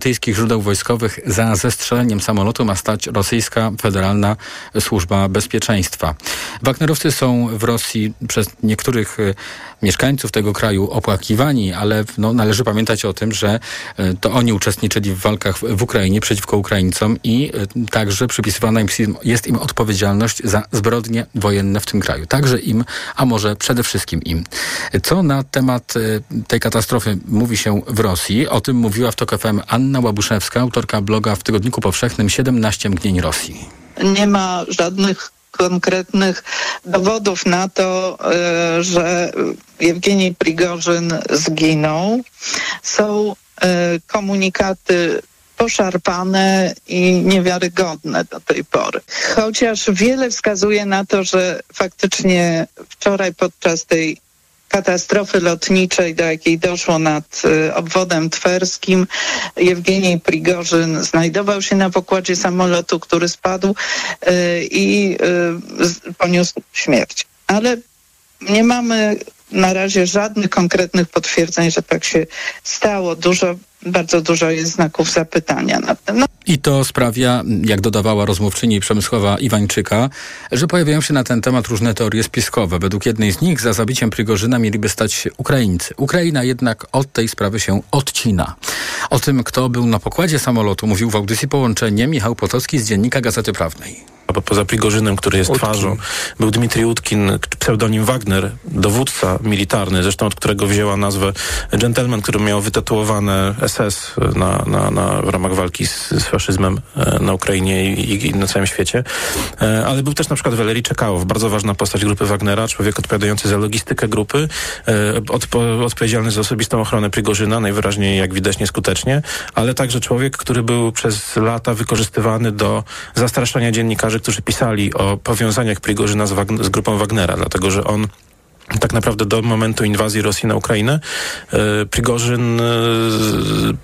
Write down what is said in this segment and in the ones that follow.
brytyjskich źródeł wojskowych za zestrzeleniem samolotu ma stać rosyjska Federalna Służba Bezpieczeństwa. Wagnerowcy są w Rosji przez niektórych e, mieszkańców tego kraju opłakiwani, ale no, należy pamiętać o tym, że e, to oni uczestniczyli w walkach w Ukrainie przeciwko Ukraińcom i e, także przypisywana jest im odpowiedzialność za zbrodnie wojenne w tym kraju. Także im, a może przede wszystkim im. Co na temat tej katastrofy mówi się w Rosji? O tym mówiła w TOK FM Anna Anna Łabuszewska, autorka bloga w Tygodniku Powszechnym 17 mgnień Rosji. Nie ma żadnych konkretnych dowodów na to, e, że Jewgenij Prigorzyn zginął. Są e, komunikaty poszarpane i niewiarygodne do tej pory. Chociaż wiele wskazuje na to, że faktycznie wczoraj podczas tej katastrofy lotniczej, do jakiej doszło nad y, obwodem twerskim. Jewgenij Prigorzyn znajdował się na pokładzie samolotu, który spadł y, i y, poniósł śmierć. Ale nie mamy na razie żadnych konkretnych potwierdzeń, że tak się stało. Dużo, bardzo dużo jest znaków zapytania nad tym. No. I to sprawia, jak dodawała rozmówczyni Przemysława Iwańczyka, że pojawiają się na ten temat różne teorie spiskowe. Według jednej z nich za zabiciem Prigorzyna mieliby stać się Ukraińcy. Ukraina jednak od tej sprawy się odcina. O tym, kto był na pokładzie samolotu, mówił w audycji Połączenie Michał Potocki z Dziennika Gazety Prawnej bo poza Prigorzynem, który jest Utkin. twarzą, był Dmitrij Utkin, pseudonim Wagner, dowódca militarny, zresztą od którego wzięła nazwę gentleman, który miał wytatuowane SS na, na, na, w ramach walki z, z faszyzmem e, na Ukrainie i, i, na całym świecie. E, ale był też na przykład Walerii Czekałow, bardzo ważna postać grupy Wagnera, człowiek odpowiadający za logistykę grupy, e, odpo, odpowiedzialny za osobistą ochronę Prigorzyna, najwyraźniej jak widać nieskutecznie, ale także człowiek, który był przez lata wykorzystywany do zastraszania dziennikarzy którzy pisali o powiązaniach Prigorzyna z, z grupą Wagnera, dlatego że on tak naprawdę do momentu inwazji Rosji na Ukrainę e, Prigorzyn e,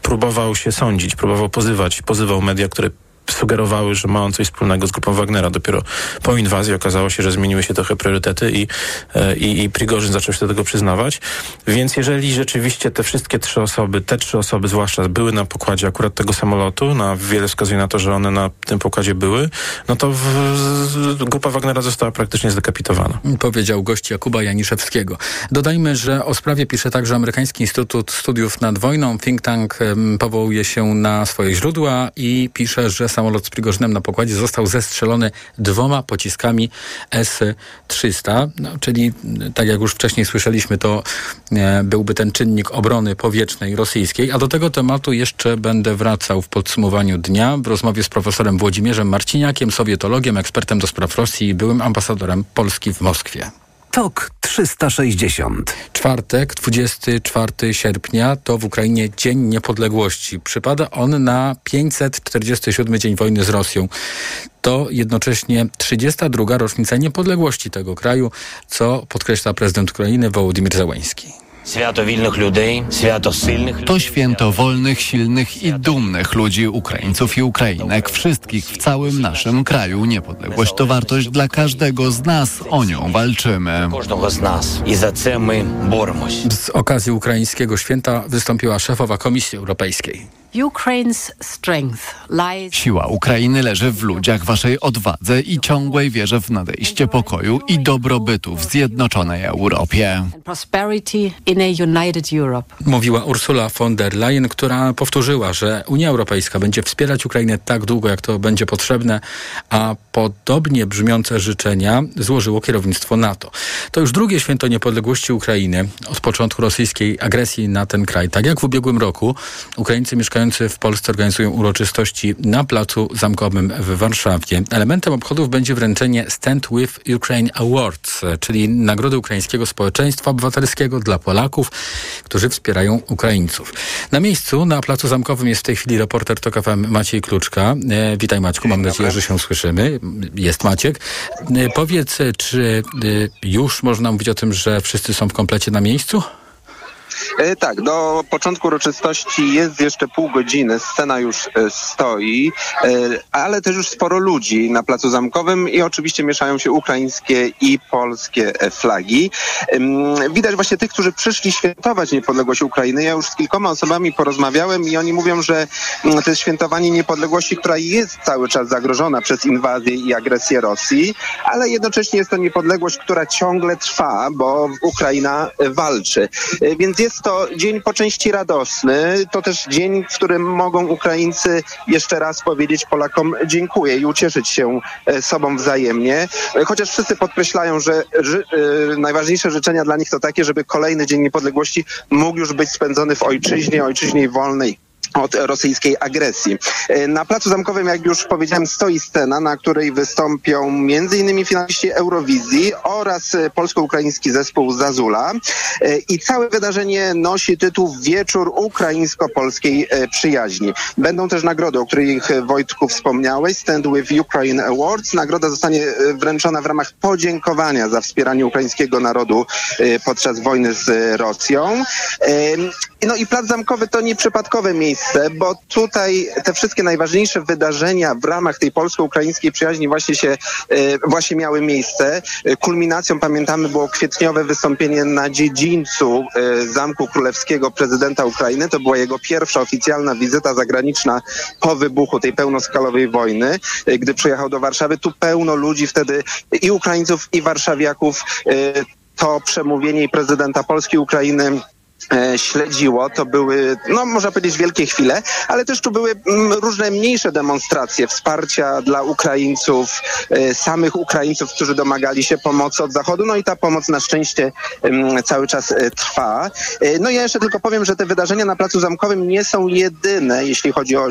próbował się sądzić, próbował pozywać, pozywał media, które sugerowały, że ma on coś wspólnego z grupą Wagnera. Dopiero po inwazji okazało się, że zmieniły się trochę priorytety i, e, i, i Prigorzyn zaczął się do tego przyznawać. Więc jeżeli rzeczywiście te wszystkie trzy osoby, te trzy osoby zwłaszcza były na pokładzie akurat tego samolotu, na wiele wskazuje na to, że one na tym pokładzie były, no to w, w, grupa Wagnera została praktycznie zdekapitowana. Powiedział gość Jakuba Janiszewskiego. Dodajmy, że o sprawie pisze także Amerykański Instytut Studiów nad Wojną. Think tank powołuje się na swoje źródła i pisze, że samolot z Prigorzynem na pokładzie został zestrzelony dwoma pociskami S-300, no, czyli tak jak już wcześniej słyszeliśmy, to e, byłby ten czynnik obrony powietrznej rosyjskiej. A do tego tematu jeszcze będę wracał w podsumowaniu dnia w rozmowie z profesorem Włodzimierzem Marciniakiem, sowietologiem, ekspertem do spraw Rosji i byłym ambasadorem Polski w Moskwie. TOK 360. Czwartek, 24 sierpnia to w Ukrainie Dzień Niepodległości. Przypada on na 547 dzień wojny z Rosją. To jednocześnie 32. rocznica niepodległości tego kraju, co podkreśla prezydent Ukrainy Wołodymyr Zełański. To święto wolnych, silnych i dumnych ludzi, Ukraińców i Ukrainek, wszystkich w całym naszym kraju. Niepodległość to wartość dla każdego z nas. O nią walczymy. Z okazji ukraińskiego święta wystąpiła szefowa Komisji Europejskiej. Siła Ukrainy leży w ludziach, waszej odwadze i ciągłej wierze w nadejście pokoju i dobrobytu w zjednoczonej Europie. Mówiła Ursula von der Leyen, która powtórzyła, że Unia Europejska będzie wspierać Ukrainę tak długo, jak to będzie potrzebne, a podobnie brzmiące życzenia złożyło kierownictwo NATO. To już drugie święto niepodległości Ukrainy od początku rosyjskiej agresji na ten kraj. Tak jak w ubiegłym roku Ukraińcy mieszkają mieszkający w Polsce organizują uroczystości na Placu Zamkowym w Warszawie. Elementem obchodów będzie wręczenie Stand With Ukraine Awards, czyli Nagrody Ukraińskiego Społeczeństwa Obywatelskiego dla Polaków, którzy wspierają Ukraińców. Na miejscu, na Placu Zamkowym jest w tej chwili reporter TOK FM Maciej Kluczka. E, witaj Maćku, mam nadzieję, że się słyszymy. Jest Maciek. E, powiedz, czy e, już można mówić o tym, że wszyscy są w komplecie na miejscu? E, tak, do początku uroczystości jest jeszcze pół godziny, scena już e, stoi, e, ale też już sporo ludzi na Placu Zamkowym i oczywiście mieszają się ukraińskie i polskie flagi. Widać właśnie tych, którzy przyszli świętować niepodległość Ukrainy. Ja już z kilkoma osobami porozmawiałem i oni mówią, że mm, to jest świętowanie niepodległości, która jest cały czas zagrożona przez inwazję i agresję Rosji, ale jednocześnie jest to niepodległość, która ciągle trwa, bo Ukraina walczy. Więc jest to dzień po części radosny. To też dzień, w którym mogą Ukraińcy jeszcze raz powiedzieć Polakom dziękuję i ucieszyć się e, sobą wzajemnie. Chociaż wszyscy podkreślają, że ży, y, najważniejsze życzenia dla nich to takie, żeby kolejny Dzień Niepodległości mógł już być spędzony w ojczyźnie, ojczyźnie wolnej od rosyjskiej agresji. E, na Placu Zamkowym, jak już powiedziałem, stoi scena, na której wystąpią m.in. finaliści Eurowizji oraz e, polsko-ukraiński zespół Zazula. E, I całe wydarzenie nosi tytuł Wieczór ukraińsko-polskiej przyjaźni. Będą też nagrody, o których Wojtku wspomniałeś, Stand with Ukraine Awards. Nagroda zostanie wręczona w ramach podziękowania za wspieranie ukraińskiego narodu podczas wojny z Rosją. No i Plac Zamkowy to nieprzypadkowe miejsce, bo tutaj te wszystkie najważniejsze wydarzenia w ramach tej polsko-ukraińskiej przyjaźni właśnie się, e, właśnie miały miejsce. E, kulminacją, pamiętamy, było kwietniowe wystąpienie na dziedzińcu e, Zamku Królewskiego prezydenta Ukrainy. To była jego pierwsza oficjalna wizyta zagraniczna po wybuchu tej pełnoskalowej wojny, gdy przyjechał do Warszawy. Tu pełno ludzi wtedy i Ukraińców, i warszawiaków to przemówienie prezydenta Polski Ukrainy E, śledziło. To były, no można powiedzieć, wielkie chwile, ale też tu były mm, różne mniejsze demonstracje wsparcia dla Ukraińców, e, samych Ukraińców, którzy domagali się pomocy od Zachodu. No i ta pomoc na szczęście mm, cały czas e, trwa. No ja jeszcze tylko powiem, że te wydarzenia na Placu Zamkowym nie są jedyne, jeśli chodzi o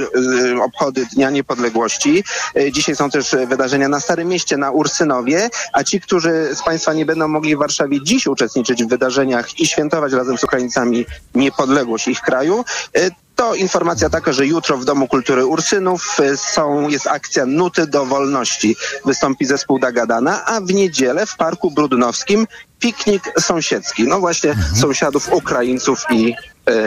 obchody Dnia Niepodległości. Dzisiaj są też wydarzenia na Starym Mieście, na Ursynowie, a ci, którzy z Państwa nie będą mogli w Warszawie dziś uczestniczyć w wydarzeniach i świętować razem z Ukraińcami, niepodległość ich kraju. E, to informacja taka, że jutro w Domu Kultury Ursynów e, są, jest akcja Nuty do Wolności. Wystąpi zespół Dagadana, a w niedzielę w Parku Brudnowskim piknik sąsiedzki. No właśnie mhm. sąsiadów Ukraińców i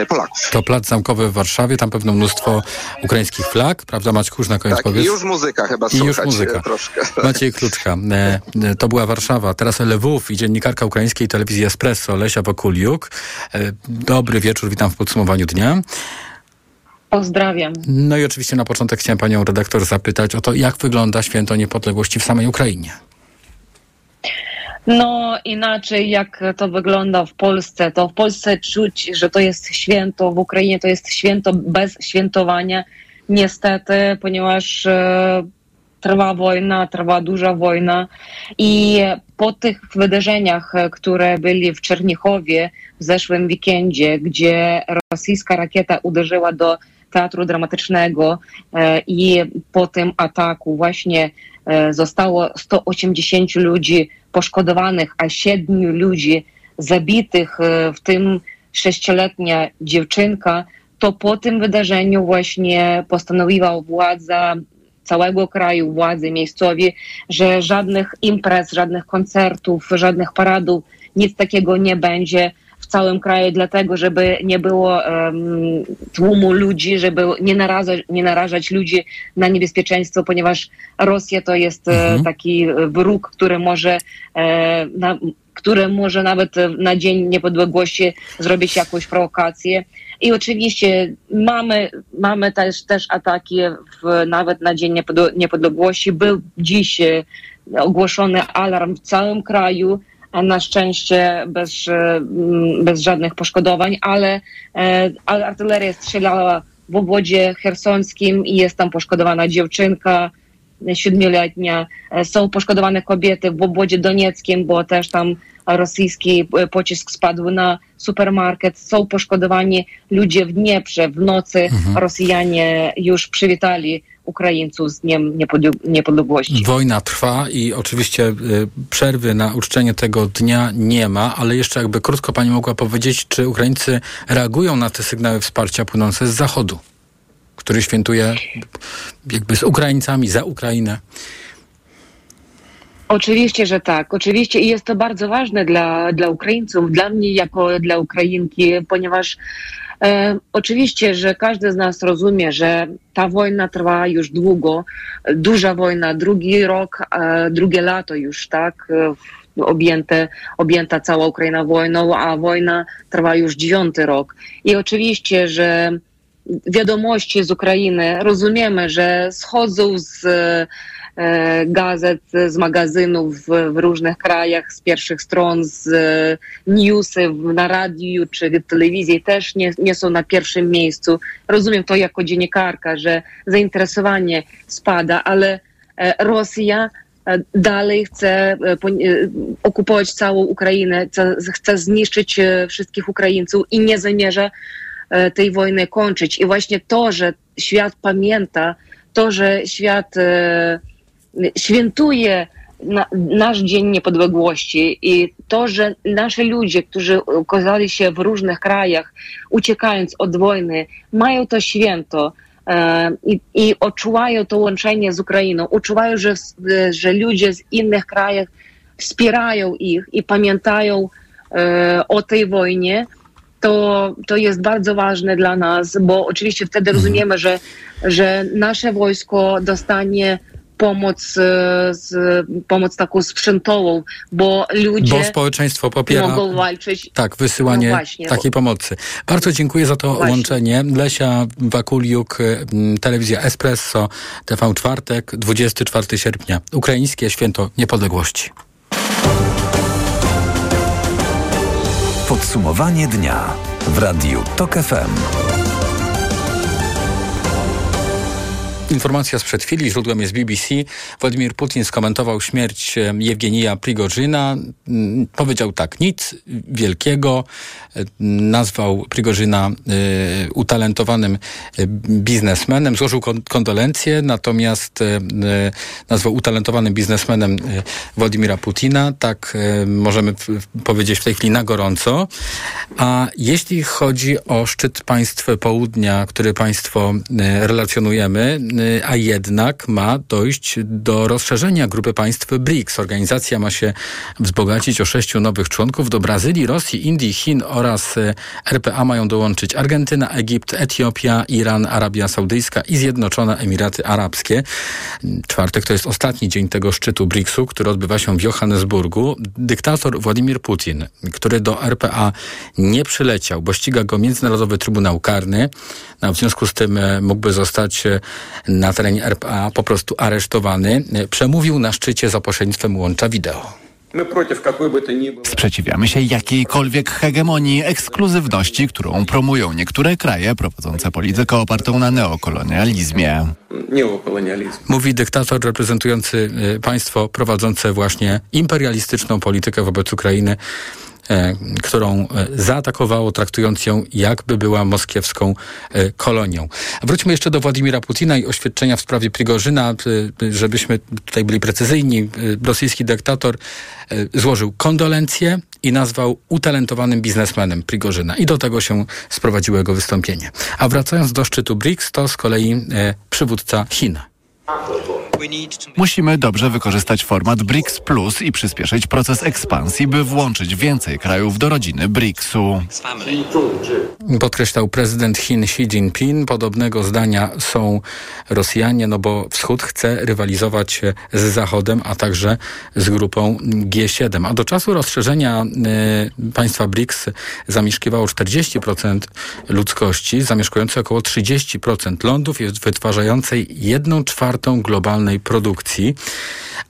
Polaków. To plac zamkowy w Warszawie, tam pewno mnóstwo ukraińskich flag, prawda Maciej Kurz na koniec tak, powiedz? i już muzyka chyba I już muzyka. troszkę. Maciej Kluczka, e, e, to była Warszawa, teraz Lwów i dziennikarka ukraińskiej telewizji Espresso Lesia Wokuliuk. E, dobry wieczór, witam w podsumowaniu dnia. Pozdrawiam. No i oczywiście na początek chciałem panią redaktor zapytać o to, jak wygląda święto niepodległości w samej Ukrainie. No inaczej jak to wygląda w Polsce, to w Polsce czuć, że to jest święto, w Ukrainie to jest święto bez świętowania, niestety, ponieważ e, trwa wojna, trwa duża wojna i po tych wydarzeniach, które byli w Czernichowie w zeszłym weekendzie, gdzie rosyjska rakieta uderzyła do teatru dramatycznego e, i po tym ataku właśnie e, zostało 180 ludzi poszkodowanych, a 7 ludzi zabitych, e, w tym sześcioletnia dziewczynka, to po tym wydarzeniu właśnie postanowiła władza całego kraju, władzy miejscowi, że żadnych imprez, żadnych koncertów, żadnych paradów, nic takiego nie będzie, całym kraju, dlatego żeby nie było um, tłumu ludzi, żeby nie narażać, nie narażać ludzi na niebezpieczeństwo, ponieważ Rosja to jest e, mhm. taki wróg, który może e, na, który może nawet na Dzień Niepodległości zrobić jakąś prowokację. I oczywiście mamy, mamy też, też ataki w, nawet na Dzień Niepodległości. Był dziś e, ogłoszony alarm w całym kraju na szczęście bez, e, bez żadnych poszkodowań, ale, e, ale artyleria strzelała w obwodzie chersonskim i jest tam poszkodowana dziewczynka siedmioletnia. E, są poszkodowane kobiety w obwodzie donieckim, bo też tam rosyjski pocisk spadł na supermarket. Są poszkodowani ludzie w Dnieprze. W nocy mhm. Rosjanie już przywitali Ukraińców z Dniem Niepodległości. Wojna trwa i oczywiście y, przerwy na uczczenie tego dnia nie ma, ale jeszcze jakby krótko pani mogła powiedzieć, czy Ukraińcy reagują na te sygnały wsparcia płynące z Zachodu, który świętuje jakby z Ukraińcami za Ukrainę? Oczywiście, że tak. Oczywiście i jest to bardzo ważne dla, dla Ukraińców, dla mnie jako dla Ukrainki, ponieważ oczywiście, że każdy z nas rozumie, że ta wojna trwa już długo, duża wojna, drugi rok, e, drugie lato już, tak, e, objęte, objęta cała Ukraina wojną, a wojna trwa już dziewiąty rok. I oczywiście, że wiadomości z Ukrainy rozumiemy, że schodzą z E, gazet, z magazynów w, różnych krajach, z pierwszych stron, z e, newsy na radiu czy telewizji też nie, nie są na pierwszym miejscu. Rozumiem to jako dziennikarka, że zainteresowanie spada, ale e, Rosja dalej chce okupować całą Ukrainę, chce zniszczyć wszystkich Ukraińców i nie zamierza tej wojny kończyć. I właśnie to, że świat pamięta, to, że świat świętuje na, nasz Dzień Niepodległości i to, że nasze ludzie, którzy okazali się w różnych krajach, uciekając od wojny, mają to święto e, i, i odczuwają to łączenie z Ukrainą, odczuwają, że, że ludzie z innych krajów wspierają ich i pamiętają e, o tej wojnie, to, to jest bardzo ważne dla nas, bo oczywiście wtedy mhm. rozumiemy, że, że nasze wojsko dostanie pomoc, e, z, pomoc taką sprzętową, bo ludzie bo społeczeństwo popiera, mogą walczyć. Tak, wysyłanie no takiej pomocy. Bardzo dziękuję za to właśnie. łączenie. Lesia Wakuliuk, telewizja Espresso, TV Czwartek, 24 sierpnia. Ukraińskie Święto Niepodległości. Podsumowanie dnia w Radiu TOK FM. Informacja sprzed chwili, źródłem jest BBC. Władimir Putin skomentował śmierć Jewgenija Prigorzyna. Mm, powiedział tak, nic wielkiego. E, nazwał Prigorzyna y, utalentowanym e, biznesmenem. Złożył kondolencje, natomiast nazwał utalentowanym biznesmenem Władimira Putina. Tak możemy powiedzieć w tej chwili na gorąco. A jeśli chodzi o szczyt państw południa, który państwo relacjonujemy, a jednak ma dojść do rozszerzenia grupy państw BRICS. Organizacja ma się wzbogacić o sześciu nowych członków. Do Brazylii, Rosji, Indii, Chin oraz y, RPA mają dołączyć Argentyna, Egipt, Etiopia, Iran, Arabia Saudyjska i Zjednoczone Emiraty Arabskie. Czwartek to jest ostatni dzień tego szczytu BRICS-u, który odbywa się w Johannesburgu. Dyktator Władimir Putin, który do RPA nie przyleciał, bo ściga go Międzynarodowy Trybunał Karny, no, w związku z tym y, mógłby zostać na terenie RPA po prostu aresztowany, przemówił na szczycie za pośrednictwem łącza wideo. Sprzeciwiamy się jakiejkolwiek hegemonii, ekskluzywności, którą promują niektóre kraje prowadzące politykę opartą na neokolonializmie. Mówi dyktator reprezentujący y, państwo prowadzące właśnie imperialistyczną politykę wobec Ukrainy E, którą e, zaatakowało, traktując ją jakby była moskiewską e, kolonią. Wróćmy jeszcze do Władimira Putina i oświadczenia w sprawie Prigorzyna, żebyśmy tutaj byli precyzyjni. Rosyjski dyktator złożył kondolencje i nazwał utalentowanym biznesmenem Prigorzyna. I do tego się sprowadziło jego wystąpienie. A wracając do szczytu BRICS, to z kolei przywódca Chin. Musimy dobrze wykorzystać format BRICS Plus i przyspieszyć proces ekspansji, by włączyć więcej krajów do rodziny BRICS-u. Podkreślał prezydent Chin Xi Jinping. Podobnego zdania są Rosjanie, no bo Wschód chce rywalizować z Zachodem, a także z grupą G7. A do czasu rozszerzenia y, państwa BRICS zamieszkiwało 40% ludzkości, zamieszkujące około 30% lądów, wytwarzającej jedną czwartą globalnej produkcji.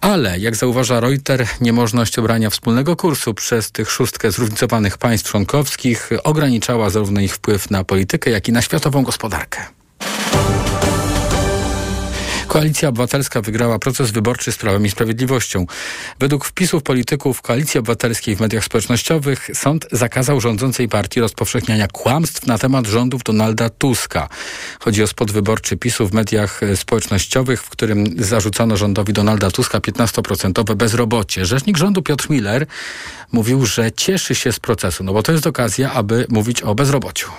Ale, jak zauważa Reuters, niemożność obrania wspólnego kursu przez tych szóstkę zróżnicowanych państw członkowskich ograniczała zarówno ich wpływ na politykę, jak i na światową gospodarkę. Koalicja Obywatelska wygrała proces wyborczy z Prawem i Sprawiedliwością. Według wpisów polityków Koalicji Obywatelskiej w mediach społecznościowych sąd zakazał rządzącej partii rozpowszechniania kłamstw na temat rządów Donalda Tuska. Chodzi o spot wyborczy PiSu w mediach społecznościowych, w którym zarzucono rządowi Donalda Tuska 15% bezrobocie. Rzecznik rządu Piotr Miller mówił, że cieszy się z procesu, no bo to jest okazja, aby mówić o bezrobociu.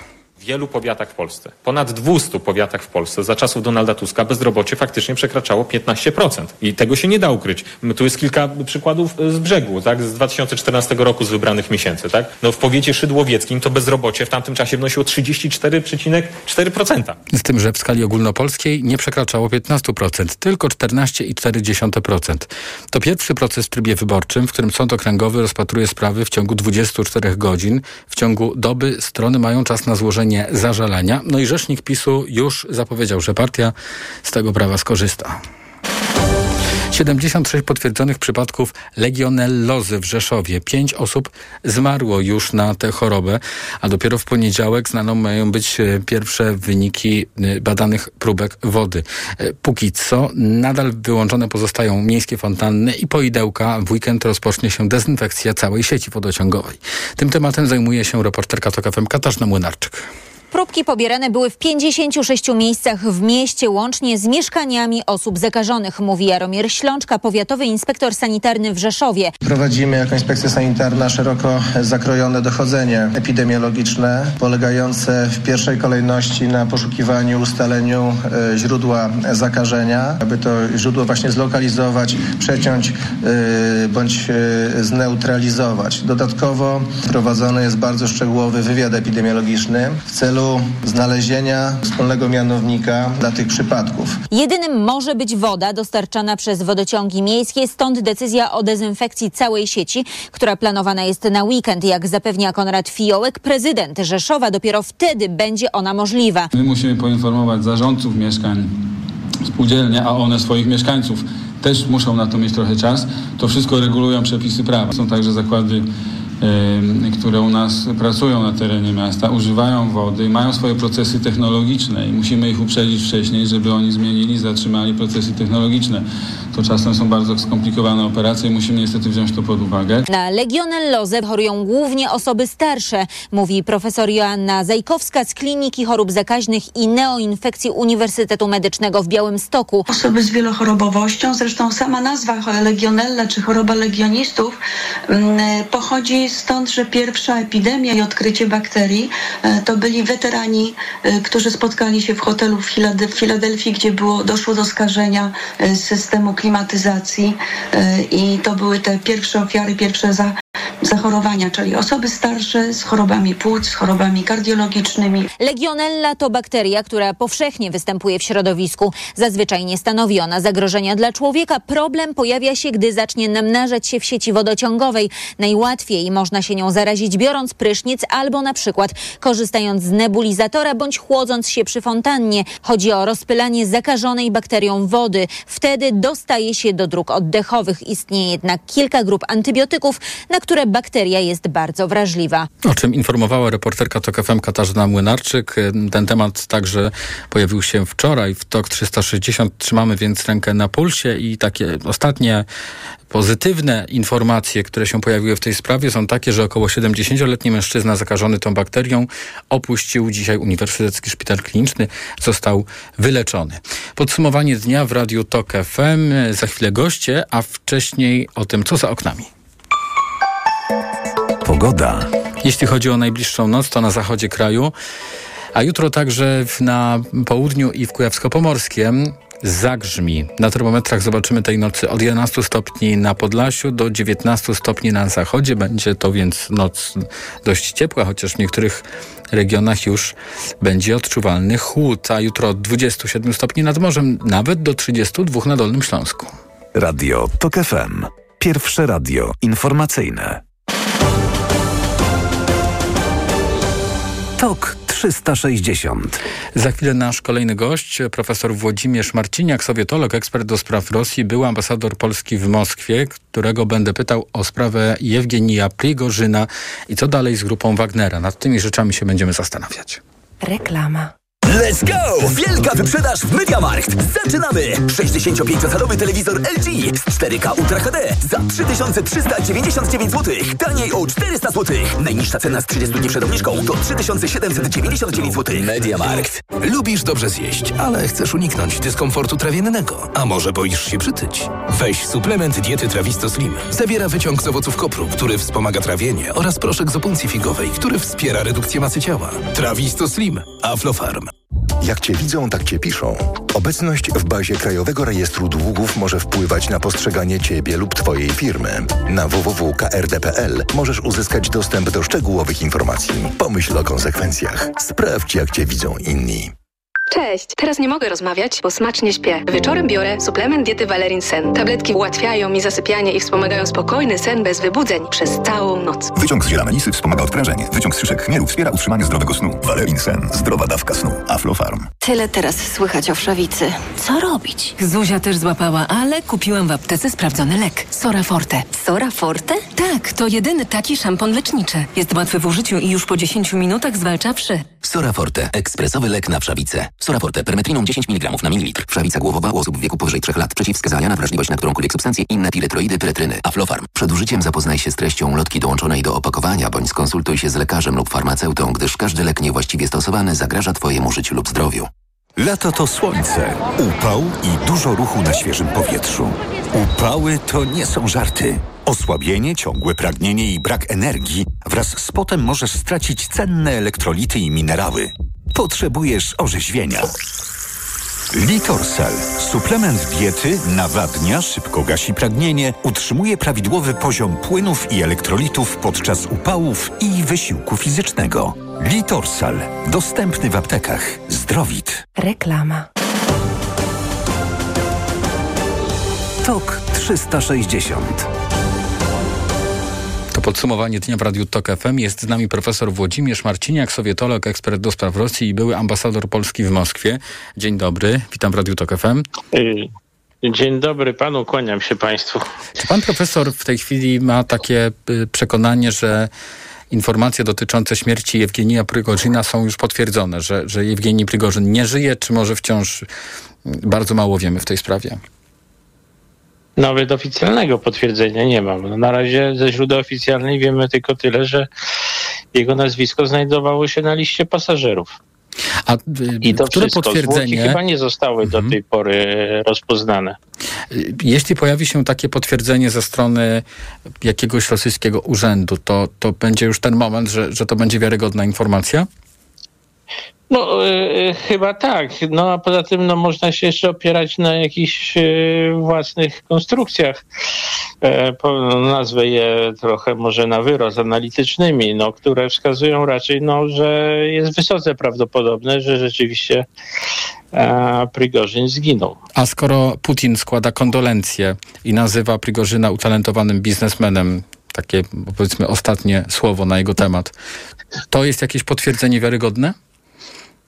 Wielu powiatach w Polsce, ponad 200 powiatach w Polsce za czasów Donalda Tuska bezrobocie faktycznie przekraczało 15%. I tego się nie da ukryć. Tu jest kilka przykładów z brzegu, tak, z 2014 roku z wybranych miesięcy, tak. No w powiecie szydłowieckim to bezrobocie w tamtym czasie wynosiło 34,4%. Z tym, że w skali ogólnopolskiej nie przekraczało 15%, tylko 14,4%. To pierwszy proces w trybie wyborczym, w którym sąd okręgowy rozpatruje sprawy w ciągu 24 godzin. W ciągu doby strony mają czas na złożenie zażalenia. No i rzecznik PiSu już zapowiedział, że partia z tego prawa skorzysta. 76 potwierdzonych przypadków legionellozy w Rzeszowie. Pięć osób zmarło już na tę chorobę, a dopiero w poniedziałek znaną mają być e, pierwsze wyniki e, badanych próbek wody. E, póki co nadal wyłączone pozostają miejskie fontanny i poidełka. W weekend rozpocznie się dezynfekcja całej sieci wodociągowej. Tym tematem zajmuje się reporterka TOK FM Katarzyna Młynarczyk. Próbki pobierane były w 56 miejscach w mieście, łącznie z mieszkaniami osób zakażonych, mówi Jaromir Ślączka, powiatowy inspektor sanitarny w Rzeszowie. Prowadzimy jako inspekcja sanitarna szeroko zakrojone dochodzenie epidemiologiczne, polegające w pierwszej kolejności na poszukiwaniu, ustaleniu e, źródła zakażenia, aby to źródło właśnie zlokalizować, przeciąć e, bądź e, zneutralizować. Dodatkowo prowadzony jest bardzo szczegółowy wywiad epidemiologiczny w celu celu znalezienia wspólnego mianownika dla tych przypadków. Jedynym może być woda dostarczana przez wodociągi miejskie, stąd decyzja o dezynfekcji całej sieci, która planowana jest na weekend. Jak zapewnia Konrad Fiołek, prezydent Rzeszowa, dopiero wtedy będzie ona możliwa. My musimy poinformować zarządców mieszkań, spółdzielnie, a one swoich mieszkańców też muszą na to mieć trochę czas. To wszystko regulują przepisy prawa. Są także zakłady które u nas pracują na terenie miasta, używają wody, mają swoje procesy technologiczne i musimy ich uprzedzić wcześniej, żeby oni zmienili, zatrzymali procesy technologiczne. To czasem są bardzo skomplikowane operacje i musimy niestety wziąć to pod uwagę. Na legionellozę chorują głównie osoby starsze, mówi profesor Joanna Zajkowska z Kliniki Chorób Zakaźnych i Neoinfekcji Uniwersytetu Medycznego w Białymstoku. Osoby z wielochorobowością, zresztą sama nazwa legionella czy choroba legionistów mm, pochodzi stąd, że pierwsza epidemia i odkrycie bakterii e, to byli weterani, e, którzy spotkali się w hotelu w Filadelfii, gdzie było, doszło do skażenia e, systemu klimatyzacji i to były te pierwsze ofiary, pierwsze za, zachorowania, czyli osoby starsze z chorobami płuc, z chorobami kardiologicznymi. Legionella to bakteria, która powszechnie występuje w środowisku. Zazwyczaj nie stanowi ona zagrożenia dla człowieka. Problem pojawia się, gdy zacznie namnażać się w sieci wodociągowej. Najłatwiej można się nią zarazić biorąc prysznic albo na przykład korzystając z nebulizatora bądź chłodząc się przy fontannie. Chodzi o rozpylanie zakażonej bakterią wody. Wtedy dostaje się do dróg oddechowych. Istnieje jednak kilka grup antybiotyków, na które bakteria jest bardzo wrażliwa. O czym informowała reporterka TOK FM Katarzyna Młynarczyk. Ten temat także pojawił się wczoraj w TOK 360. Trzymamy więc rękę na pulsie i takie ostatnie pozytywne informacje, które się pojawiły w tej sprawie są takie, że około 70-letni mężczyzna zakażony tą bakterią opuścił dzisiaj Uniwersytecki Szpital Kliniczny, został wyleczony. Podsumowanie dnia w Radiu TOK FM. Za chwilę goście, a wcześniej o tym, co za oknami. Pogoda. Jeśli chodzi o najbliższą noc, to na zachodzie kraju, a jutro także na południu i w Kujawsko-Pomorskiem zagrzmi. Na termometrach zobaczymy tej nocy od 11 stopni na Podlasiu do 19 stopni na zachodzie. Będzie to więc noc dość ciepła, chociaż w niektórych regionach już będzie odczuwalny chłód, a jutro od 27 stopni nad morzem, nawet do 32 na Dolnym Śląsku. Radio TOK FM. Pierwsze radio informacyjne. TOK 360. Za chwilę nasz kolejny gość, profesor Włodzimierz Marciniak, sowietolog, ekspert do spraw Rosji, był ambasador Polski w Moskwie, którego będę pytał o sprawę Jewgenija Prigorzyna i co dalej z grupą Wagnera. Nad tymi rzeczami się będziemy zastanawiać. Reklama. Let's go! Wielka wyprzedaż w MediaMarkt. Zaczynamy! 65-calowy telewizor LG z 4K Ultra HD za 3399 zł. Taniej o 400 zł. Najniższa cena z 30 dni przed obniżką to 3799 zł. MediaMarkt. Lubisz dobrze zjeść, ale chcesz uniknąć dyskomfortu trawiennego. A może boisz się przytyć? Weź suplement diety Trawisto Slim. Zawiera wyciąg z owoców kopru, który wspomaga trawienie oraz proszek z opuncji figowej, który wspiera redukcję masy ciała. Trawisto Slim. Aflofarm. Jak Cię widzą, tak Cię piszą. Obecność w bazie Krajowego Rejestru Długów może wpływać na postrzeganie Ciebie lub Twojej firmy. Na www.krd.pl możesz uzyskać dostęp do szczegółowych informacji. Pomyśl o konsekwencjach. Sprawdź, jak Cię widzą inni. Cześć! Teraz nie mogę rozmawiać, bo smacznie śpię. Wieczorem biorę suplement diety Valerin Sen. Tabletki ułatwiają mi zasypianie i wspomagają spokojny sen bez wybudzeń przez całą noc. Wyciąg z ziela melisy wspomaga odprężenie. Wyciąg z szyszek chmielu wspiera utrzymanie zdrowego snu. Valerin Sen. Zdrowa dawka snu. Aflofarm. Tyle teraz słychać o wszawicy. Co robić? Zuzia też złapała, ale kupiłam w aptece sprawdzony lek. Sora Forte. Sora Forte? Tak, to jedyny taki szampon leczniczy. Jest łatwy w użyciu i już po 10 minutach zwalcza wszy. Sora Forte. Ekspresowy lek na wszawicę. Sora Forte. Permetriną 10 mg na mililitr. Wszawica głowowa u osób w wieku powyżej 3 lat. Przeciwwskazania na wrażliwość na którąkolwiek substancję inne piretroidy, piretryny. Aflofarm. Przed użyciem zapoznaj się z treścią lotki dołączonej do opakowania, bądź skonsultuj się z lekarzem lub farmaceutą, gdyż każdy lek niewłaściwie stosowany zagraża Twojemu życiu lub zdrowiu. Lato to słońce, upał i dużo ruchu na świeżym powietrzu. Upały to nie są żarty. Osłabienie, ciągłe pragnienie i brak energii wraz z potem możesz stracić cenne elektrolity i minerały. Potrzebujesz orzeźwienia. Litorsal. Suplement diety nawadnia, szybko gasi pragnienie, utrzymuje prawidłowy poziom płynów i elektrolitów podczas upałów i wysiłku fizycznego. Litorsal. Dostępny w aptekach. Zdrowit. Reklama. TOK 360 To podsumowanie dnia w Radiu TOK FM. Jest z nami profesor Włodzimierz Marciniak, sowietolog, ekspert do spraw Rosji i były ambasador Polski w Moskwie. Dzień dobry, witam w Radiu TOK FM. Dzień dobry panu, kłaniam się państwu. Czy pan profesor w tej chwili ma takie y, przekonanie, że informacje dotyczące śmierci Jewgenija Prygorzyna są już potwierdzone, że, że Jewgenij Prygorzyn nie żyje, czy może wciąż bardzo mało wiemy w tej sprawie? Nawet oficjalnego potwierdzenia nie mam. No, na razie ze źródeł oficjalnych wiemy tylko tyle, że jego nazwisko znajdowało się na liście pasażerów. A, y, I to które wszystko. potwierdzenie Zwłoki chyba nie zostały Mhm. do tej pory rozpoznane. Y, Jeśli pojawi się takie potwierdzenie ze strony jakiegoś rosyjskiego urzędu, to, to będzie już ten moment, że, że to będzie wiarygodna informacja? No y, chyba tak. No a poza tym no, można się jeszcze opierać na jakichś y, własnych konstrukcjach. E, po, nazwę je trochę może na wyrost analitycznymi, no, które wskazują raczej, no, że jest wysoce prawdopodobne, że rzeczywiście e, Prigorzyn zginął. A skoro Putin składa kondolencje i nazywa Prigorzyna utalentowanym biznesmenem, takie powiedzmy ostatnie słowo na jego temat, to jest jakieś potwierdzenie wiarygodne?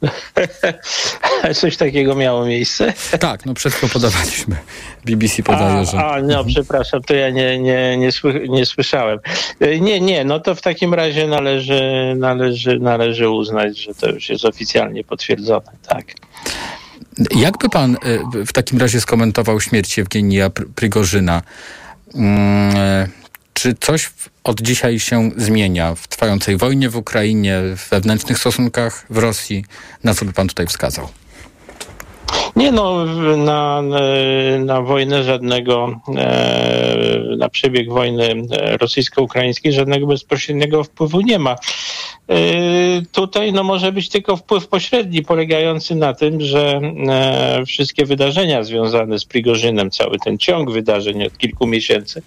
Coś takiego miało miejsce? Tak, no przed podawaliśmy. BBC podaje, a, że... A, no przepraszam, to ja nie, nie, nie, sły, nie słyszałem. E, Nie, nie, no to w takim razie należy, należy, należy uznać, że to już jest oficjalnie potwierdzone, tak. Jakby pan y, w takim razie skomentował śmierć Jewgenija Pr- Prigorzyna? Mm, e, Czy coś od dzisiaj się zmienia w trwającej wojnie w Ukrainie, w wewnętrznych stosunkach w Rosji? Na co by pan tutaj wskazał? Nie no, na, na wojnę żadnego, e, na przebieg wojny e, rosyjsko-ukraińskiej żadnego bezpośredniego wpływu nie ma. E, Tutaj no, może być tylko wpływ pośredni, polegający na tym, że wszystkie wydarzenia związane z Prigorzynem, cały ten ciąg wydarzeń od kilku miesięcy,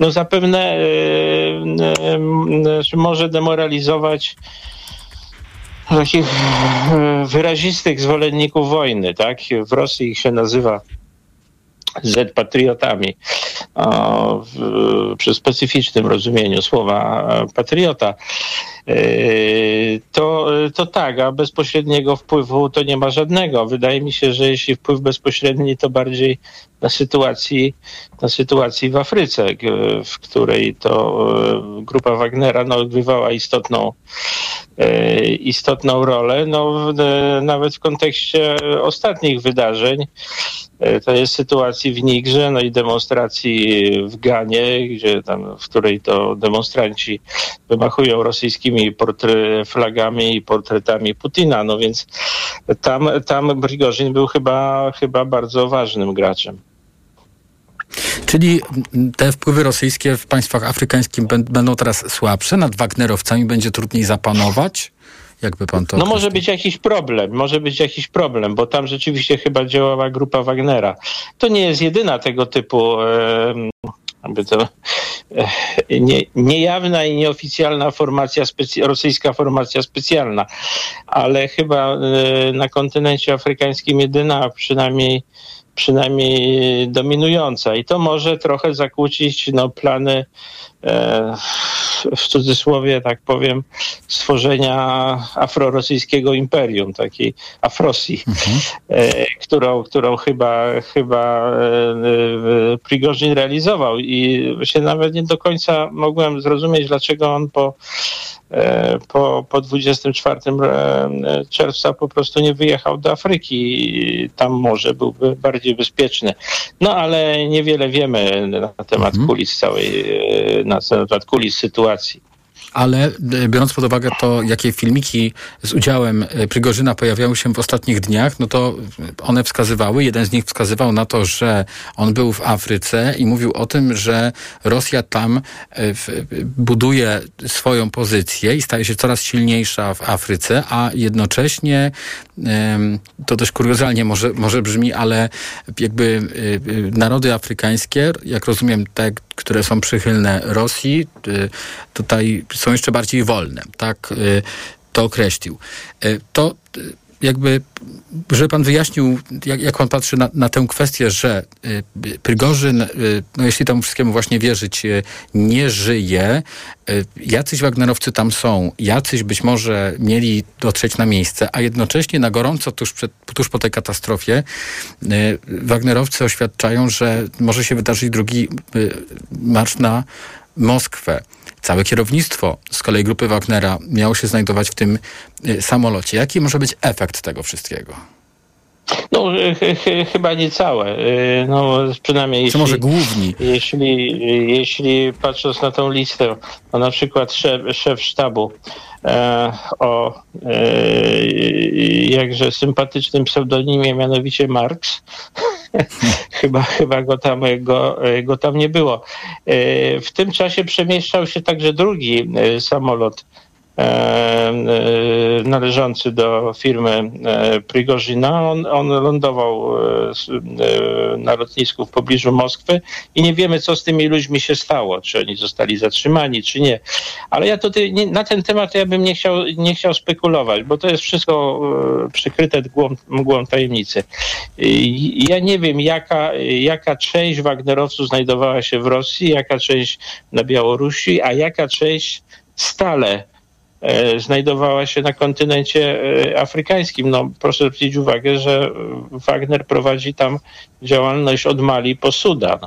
no zapewne może demoralizować takich e, wyrazistych zwolenników wojny, tak? W Rosji ich się nazywa Z-patriotami. O, w, przy specyficznym rozumieniu słowa e, patriota. To, to tak, a bezpośredniego wpływu to nie ma żadnego. Wydaje mi się, że jeśli wpływ bezpośredni, to bardziej na sytuacji, na sytuacji w Afryce, w której to grupa Wagnera no, odgrywała istotną, istotną rolę. No, nawet w kontekście ostatnich wydarzeń, to jest sytuacji w Nigrze, no i demonstracji w Ganie, gdzie tam, w której to demonstranci wymachują rosyjskimi flagami i portretami Putina. No więc tam, tam Brigorzin był chyba, chyba bardzo ważnym graczem. Czyli te wpływy rosyjskie w państwach afrykańskich będą teraz słabsze, nad Wagnerowcami będzie trudniej zapanować? Jakby pan to. No może być jakiś problem, może być jakiś problem, bo tam rzeczywiście chyba działała grupa Wagnera. To nie jest jedyna tego typu. jakby to, nie, niejawna i nieoficjalna formacja, specy, rosyjska formacja specjalna, ale chyba na kontynencie afrykańskim jedyna, przynajmniej przynajmniej dominująca. I to może trochę zakłócić no, plany e, w cudzysłowie tak powiem stworzenia afrorosyjskiego imperium, takiej Afrosji, mhm. e, którą, którą chyba, chyba e, e Prigorzyn realizował i się nawet nie do końca mogłem zrozumieć, dlaczego on po E, po, po 24 e, czerwca po prostu nie wyjechał do Afryki. Tam może byłby bardziej bezpieczny. No ale niewiele wiemy na temat mhm. kulis całej, e, na kulis sytuacji. Ale e, biorąc pod uwagę to, jakie filmiki z udziałem e, Prigorzyna pojawiały się w ostatnich dniach, no to one wskazywały, jeden z nich wskazywał na to, że on był w Afryce i mówił o tym, że Rosja tam e, buduje swoją pozycję i staje się coraz silniejsza w Afryce, a jednocześnie to też kuriozalnie może, może brzmi, ale jakby narody afrykańskie, jak rozumiem te, które są przychylne Rosji, tutaj są jeszcze bardziej wolne. Tak y, to określił. Y, to y, jakby, żeby pan wyjaśnił, jak, jak pan patrzy na, na tę kwestię, że y, Prygorzyn, y, no jeśli temu wszystkiemu właśnie wierzyć, y, nie żyje, y, jacyś Wagnerowcy tam są, jacyś być może mieli dotrzeć na miejsce, a jednocześnie na gorąco tuż, przed, tuż po tej katastrofie Wagnerowcy oświadczają, że może się wydarzyć drugi marsz na Moskwę. Całe kierownictwo z kolei grupy Wagnera miało się znajdować w tym y, samolocie. Jaki może być efekt tego wszystkiego? No, ch chyba nie całe. Y, no, przynajmniej jeśli, może główni? Jeśli, jeśli patrząc na tą listę, no na przykład szef, szef sztabu e, o e, jakże sympatycznym pseudonimie, mianowicie Marx, chyba, chyba go, tam, go, go tam nie było. E, w tym czasie przemieszczał się także drugi e, samolot należący do firmy e, Prigorzyna. On, on lądował na lotnisku w pobliżu Moskwy i nie wiemy, co z tymi ludźmi się stało, czy oni zostali zatrzymani, czy nie. Ale ja tutaj nie, na ten temat ja bym nie chciał, nie chciał spekulować, bo to jest wszystko przykryte mgłą, mgłą tajemnicy. Ja nie wiem, jaka, jaka część Wagnerowców znajdowała się w Rosji, jaka część na Białorusi, a jaka część stale E, znajdowała się na kontynencie e, afrykańskim. No, proszę zwrócić uwagę, że Wagner prowadzi tam działalność od Mali po Sudan.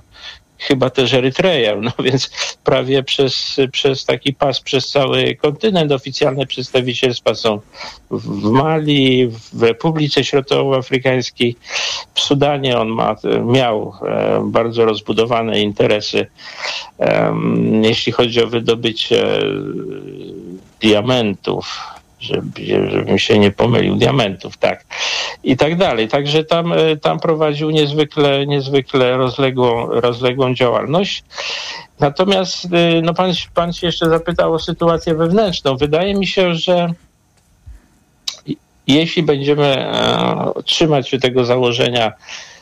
Chyba też Erytreję, no więc prawie przez, przez taki pas, przez cały kontynent. Oficjalne przedstawicielstwa są w Mali, w Republice Środkowoafrykańskiej, w Sudanie. On ma, miał e, bardzo rozbudowane interesy, jeśli chodzi o wydobycie diamentów, żeby, żebym się nie pomylił, diamentów, tak. I tak dalej. Także tam, e, tam prowadził niezwykle, niezwykle rozległą, rozległą działalność. Natomiast e, no pan, pan się jeszcze zapytał o sytuację wewnętrzną. Wydaje mi się, że jeśli będziemy e, trzymać się tego założenia,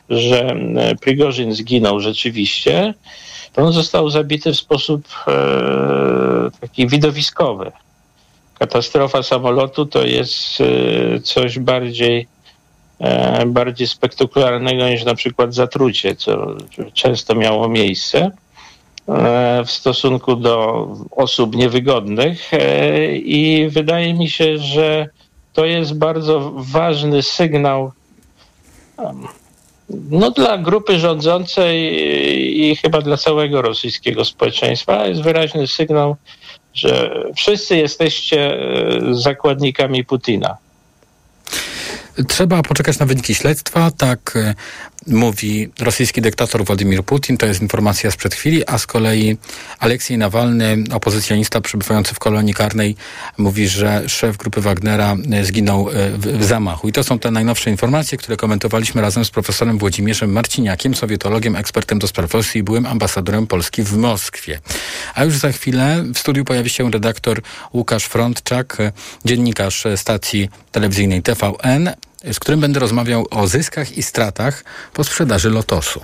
że Prigorzyn zginął rzeczywiście, to on został zabity w sposób taki widowiskowy katastrofa samolotu to jest e, coś bardziej, e, bardziej spektakularnego niż na przykład zatrucie, co często miało miejsce. w stosunku do osób niewygodnych i wydaje mi się, że to jest bardzo ważny sygnał no, dla grupy rządzącej i chyba dla całego rosyjskiego społeczeństwa jest wyraźny sygnał, że wszyscy jesteście zakładnikami Putina. Trzeba poczekać na wyniki śledztwa, tak e, mówi rosyjski dyktator Władimir Putin, to jest informacja sprzed chwili, a z kolei Aleksiej Nawalny, opozycjonista przebywający w kolonii karnej, mówi, że szef grupy Wagnera e, zginął e, w zamachu. I to są te najnowsze informacje, które komentowaliśmy razem z profesorem Włodzimierzem Marciniakiem, sowietologiem, ekspertem do spraw Rosji i byłym ambasadorem Polski w Moskwie. A już za chwilę w studiu pojawi się redaktor Łukasz Frontczak, dziennikarz stacji telewizyjnej TVN, z którym będę rozmawiał o zyskach i stratach po sprzedaży Lotosu.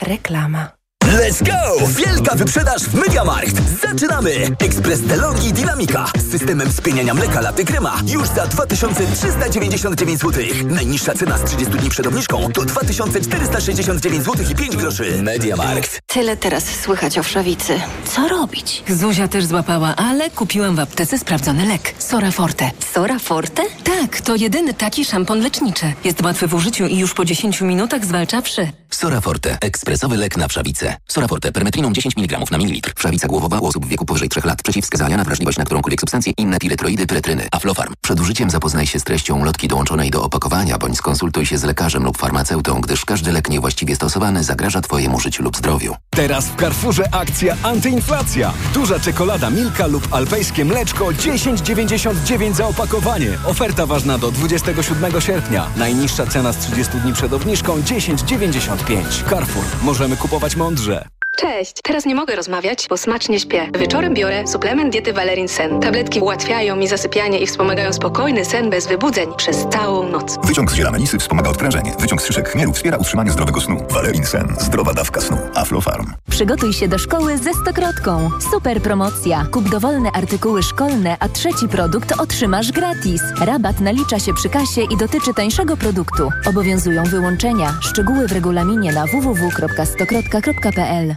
Reklama. Let's go! Wielka wyprzedaż w Mediamarkt! Zaczynamy! Ekspres Delonghi Dynamika z systemem spieniania mleka laty krema już za 2399 zł. Najniższa cena z 30 dni przed obniżką to 2469 zł i 5 groszy. Mediamarkt. Tyle teraz słychać o wszawicy. Co robić? Zuzia też złapała, ale kupiłam w aptece sprawdzony lek. Sora Forte. Sora Forte? Tak, to jedyny taki szampon leczniczy. Jest łatwy w użyciu i już po 10 minutach zwalcza wszy. Sora Forte. Ekspresowy lek na wszawicę. Sora Forte. Permetriną 10 mg na mililitr. Wszawica głowowa u osób w wieku powyżej 3 lat. Przeciwwskazania na wrażliwość na którąkolwiek substancję. Inne piretroidy, pyretryny. Aflofarm. Przed użyciem zapoznaj się z treścią lotki dołączonej do opakowania, bądź skonsultuj się z lekarzem lub farmaceutą, gdyż każdy lek niewłaściwie stosowany zagraża Twojemu życiu lub zdrowiu. Teraz w Carrefourze akcja antyinflacja. Duża czekolada Milka lub alpejskie mleczko 10,99 za opakowanie. Oferta ważna do 27 sierpnia. Najniższa cena z 30 dni przed obniżką 10,95. Carrefour. Możemy kupować mądrze. Loja. Cześć! Teraz nie mogę rozmawiać, bo smacznie śpię. Wieczorem biorę suplement diety Valerin Sen. Tabletki ułatwiają mi zasypianie i wspomagają spokojny sen bez wybudzeń przez całą noc. Wyciąg z ziela melisy wspomaga odprężenie. Wyciąg z szyszek chmielu wspiera utrzymanie zdrowego snu. Valerin Sen. Zdrowa dawka snu. Aflofarm. Przygotuj się do szkoły ze stokrotką. Super promocja. Kup dowolne artykuły szkolne, a trzeci produkt otrzymasz gratis. Rabat nalicza się przy kasie i dotyczy tańszego produktu. Obowiązują wyłączenia. Szczegóły w regulaminie na www.stokrotka.pl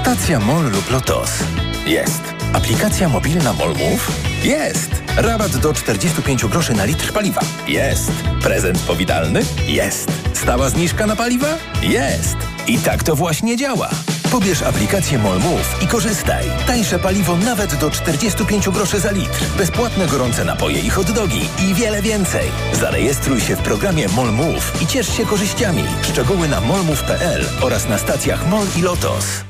Stacja MOL lub LOTOS. Jest. Aplikacja mobilna MOL Move? Jest. Rabat do 45 groszy na litr paliwa? Jest. Prezent powitalny? Jest. Stała zniżka na paliwa? Jest. I tak to właśnie działa. Pobierz aplikację MOL Move i korzystaj. Tańsze paliwo nawet do 45 groszy za litr. Bezpłatne gorące napoje i hot dogi i wiele więcej. Zarejestruj się w programie MOL Move i ciesz się korzyściami. Szczegóły na molmove.pl oraz na stacjach MOL i LOTOS.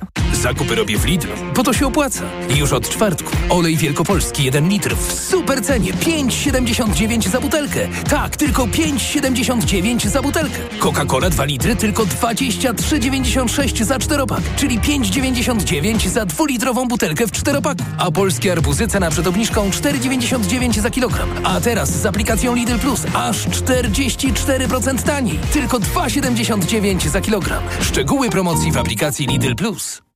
Zakupy robię w Lidlu, bo to się opłaca. Już od czwartku. Olej wielkopolski 1 litr w super cenie 5,79 za butelkę. Tak, tylko 5,79 za butelkę. Coca-Cola 2 litry tylko 23,96 za czteropak, czyli 5,99 za dwulitrową butelkę w czteropaku. A polskie arbuzy cena przed obniżką 4,99 za kilogram. A teraz z aplikacją Lidl Plus aż 44% taniej. Tylko 2,79 za kilogram. Szczegóły promocji w aplikacji Lidl Plus.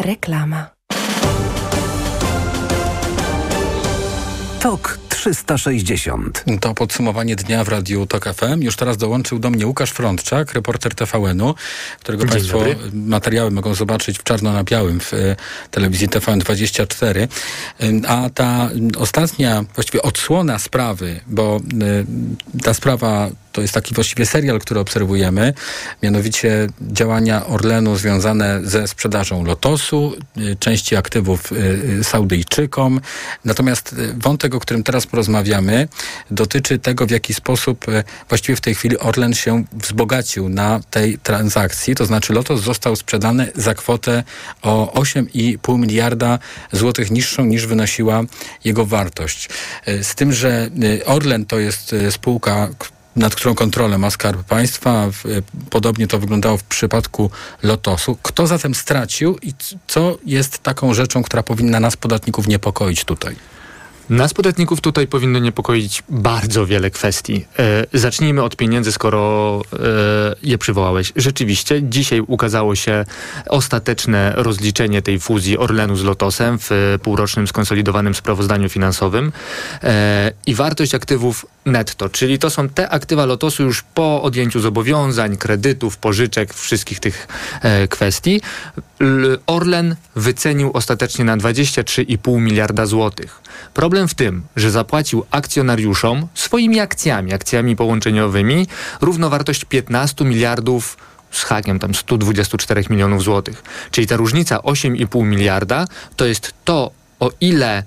Reklama. Tok 360. To podsumowanie dnia w Radiu Tok FM. Już teraz dołączył do mnie Łukasz Frądczak, reporter TVN-u, którego Dzień Państwo dobry. materiały mogą zobaczyć w czarno na białym w e, telewizji TVN24. E, a ta ostatnia, właściwie odsłona sprawy, bo e, ta sprawa to jest taki właściwie serial, który obserwujemy, mianowicie działania Orlenu związane ze sprzedażą Lotosu, y, części aktywów y, y, Saudyjczykom. Natomiast wątek, o którym teraz porozmawiamy, dotyczy tego, w jaki sposób właściwie w tej chwili Orlen się wzbogacił na tej transakcji. To znaczy Lotos został sprzedany za kwotę o 8,5 miliarda złotych niższą niż wynosiła jego wartość. Z tym, że Orlen to jest spółka, nad którą kontrolę ma Skarb Państwa. Y, Podobnie to wyglądało w przypadku Lotosu. Kto zatem stracił i co jest taką rzeczą, która powinna nas, podatników, niepokoić tutaj? Nas podatników tutaj powinno niepokoić bardzo wiele kwestii. E, zacznijmy od pieniędzy, skoro e, je przywołałeś. Rzeczywiście, dzisiaj ukazało się ostateczne rozliczenie tej fuzji Orlenu z Lotosem w e, półrocznym skonsolidowanym sprawozdaniu finansowym e, i wartość aktywów netto, czyli to są te aktywa Lotosu już po odjęciu zobowiązań, kredytów, pożyczek, wszystkich tych e, kwestii. Orlen wycenił ostatecznie na 23,5 miliarda złotych. Problem w tym, że zapłacił akcjonariuszom swoimi akcjami, akcjami połączeniowymi, równowartość 15 miliardów z hakiem tam 124 milionów złotych. Czyli ta różnica 8,5 miliarda to jest to, o ile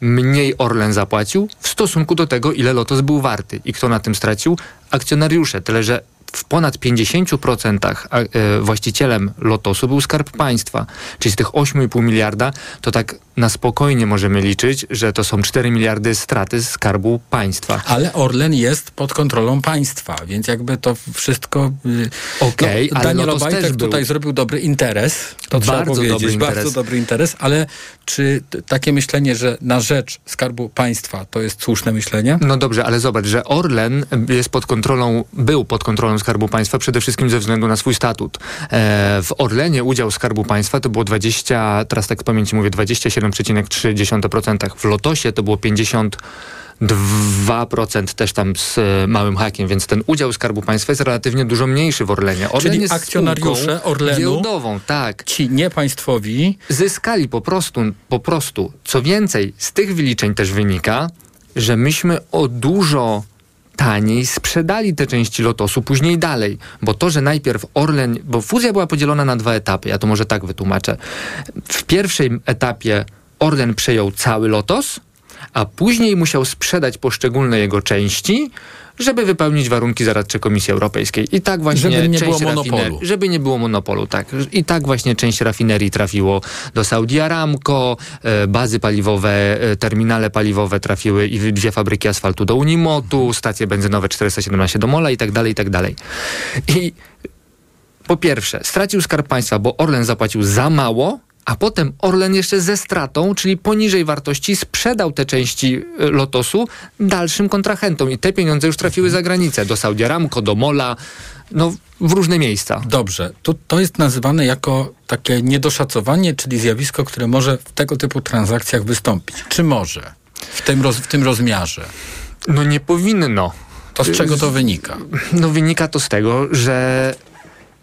mniej Orlen zapłacił w stosunku do tego, ile Lotos był warty. I kto na tym stracił? Akcjonariusze. Tyle, że w ponad 50% a, e, właścicielem Lotosu był Skarb Państwa. Czyli z tych 8,5 miliarda to tak na spokojnie możemy liczyć, że to są 4 miliardy straty Skarbu Państwa. Ale Orlen jest pod kontrolą państwa, więc jakby to wszystko... y, Okej, ale Daniel Lotos Obajtek też był- tutaj zrobił dobry interes, to trzeba Bardzo powiedzieć, dobry interes. bardzo dobry interes, ale czy takie myślenie, że na rzecz Skarbu Państwa to jest słuszne myślenie? No dobrze, ale zobacz, że Orlen jest pod kontrolą, był pod kontrolą Skarbu Państwa przede wszystkim ze względu na swój statut. E, w Orlenie udział Skarbu Państwa to było 20, teraz tak z pamięci mówię, 27,3%. W Lotosie to było 52% też tam z e, małym hakiem, więc ten udział Skarbu Państwa jest relatywnie dużo mniejszy w Orlenie. Orlen Czyli akcjonariusze Orlenu giełdową, tak. Ci niepaństwowi zyskali po prostu, po prostu. Co więcej, z tych wyliczeń też wynika, że myśmy o dużo taniej sprzedali te części Lotosu później dalej, bo to, że najpierw Orlen, bo fuzja była podzielona na dwa etapy, ja to może tak wytłumaczę. W pierwszym etapie Orlen przejął cały Lotos, a później musiał sprzedać poszczególne jego części, żeby wypełnić warunki zaradcze Komisji Europejskiej. I tak właśnie Żeby nie część było monopolu. żeby nie było monopolu, tak. I tak właśnie część rafinerii trafiło do Saudi Aramco, e, bazy paliwowe, e, terminale paliwowe trafiły i dwie fabryki asfaltu do Unimotu, stacje benzynowe 417 do Mola i tak dalej, i tak dalej. I po pierwsze, stracił Skarb Państwa, bo Orlen zapłacił za mało, a potem Orlen jeszcze ze stratą, czyli poniżej wartości, sprzedał te części e, Lotosu dalszym kontrahentom i te pieniądze już trafiły za granicę, do Saudi Aramco, do Mola, no w różne miejsca. Dobrze, to, to jest nazywane jako takie niedoszacowanie, czyli zjawisko, które może w tego typu transakcjach wystąpić. Czy może? W tym, roz, w tym rozmiarze. No nie powinno. To z czego to wynika? No wynika to z tego, że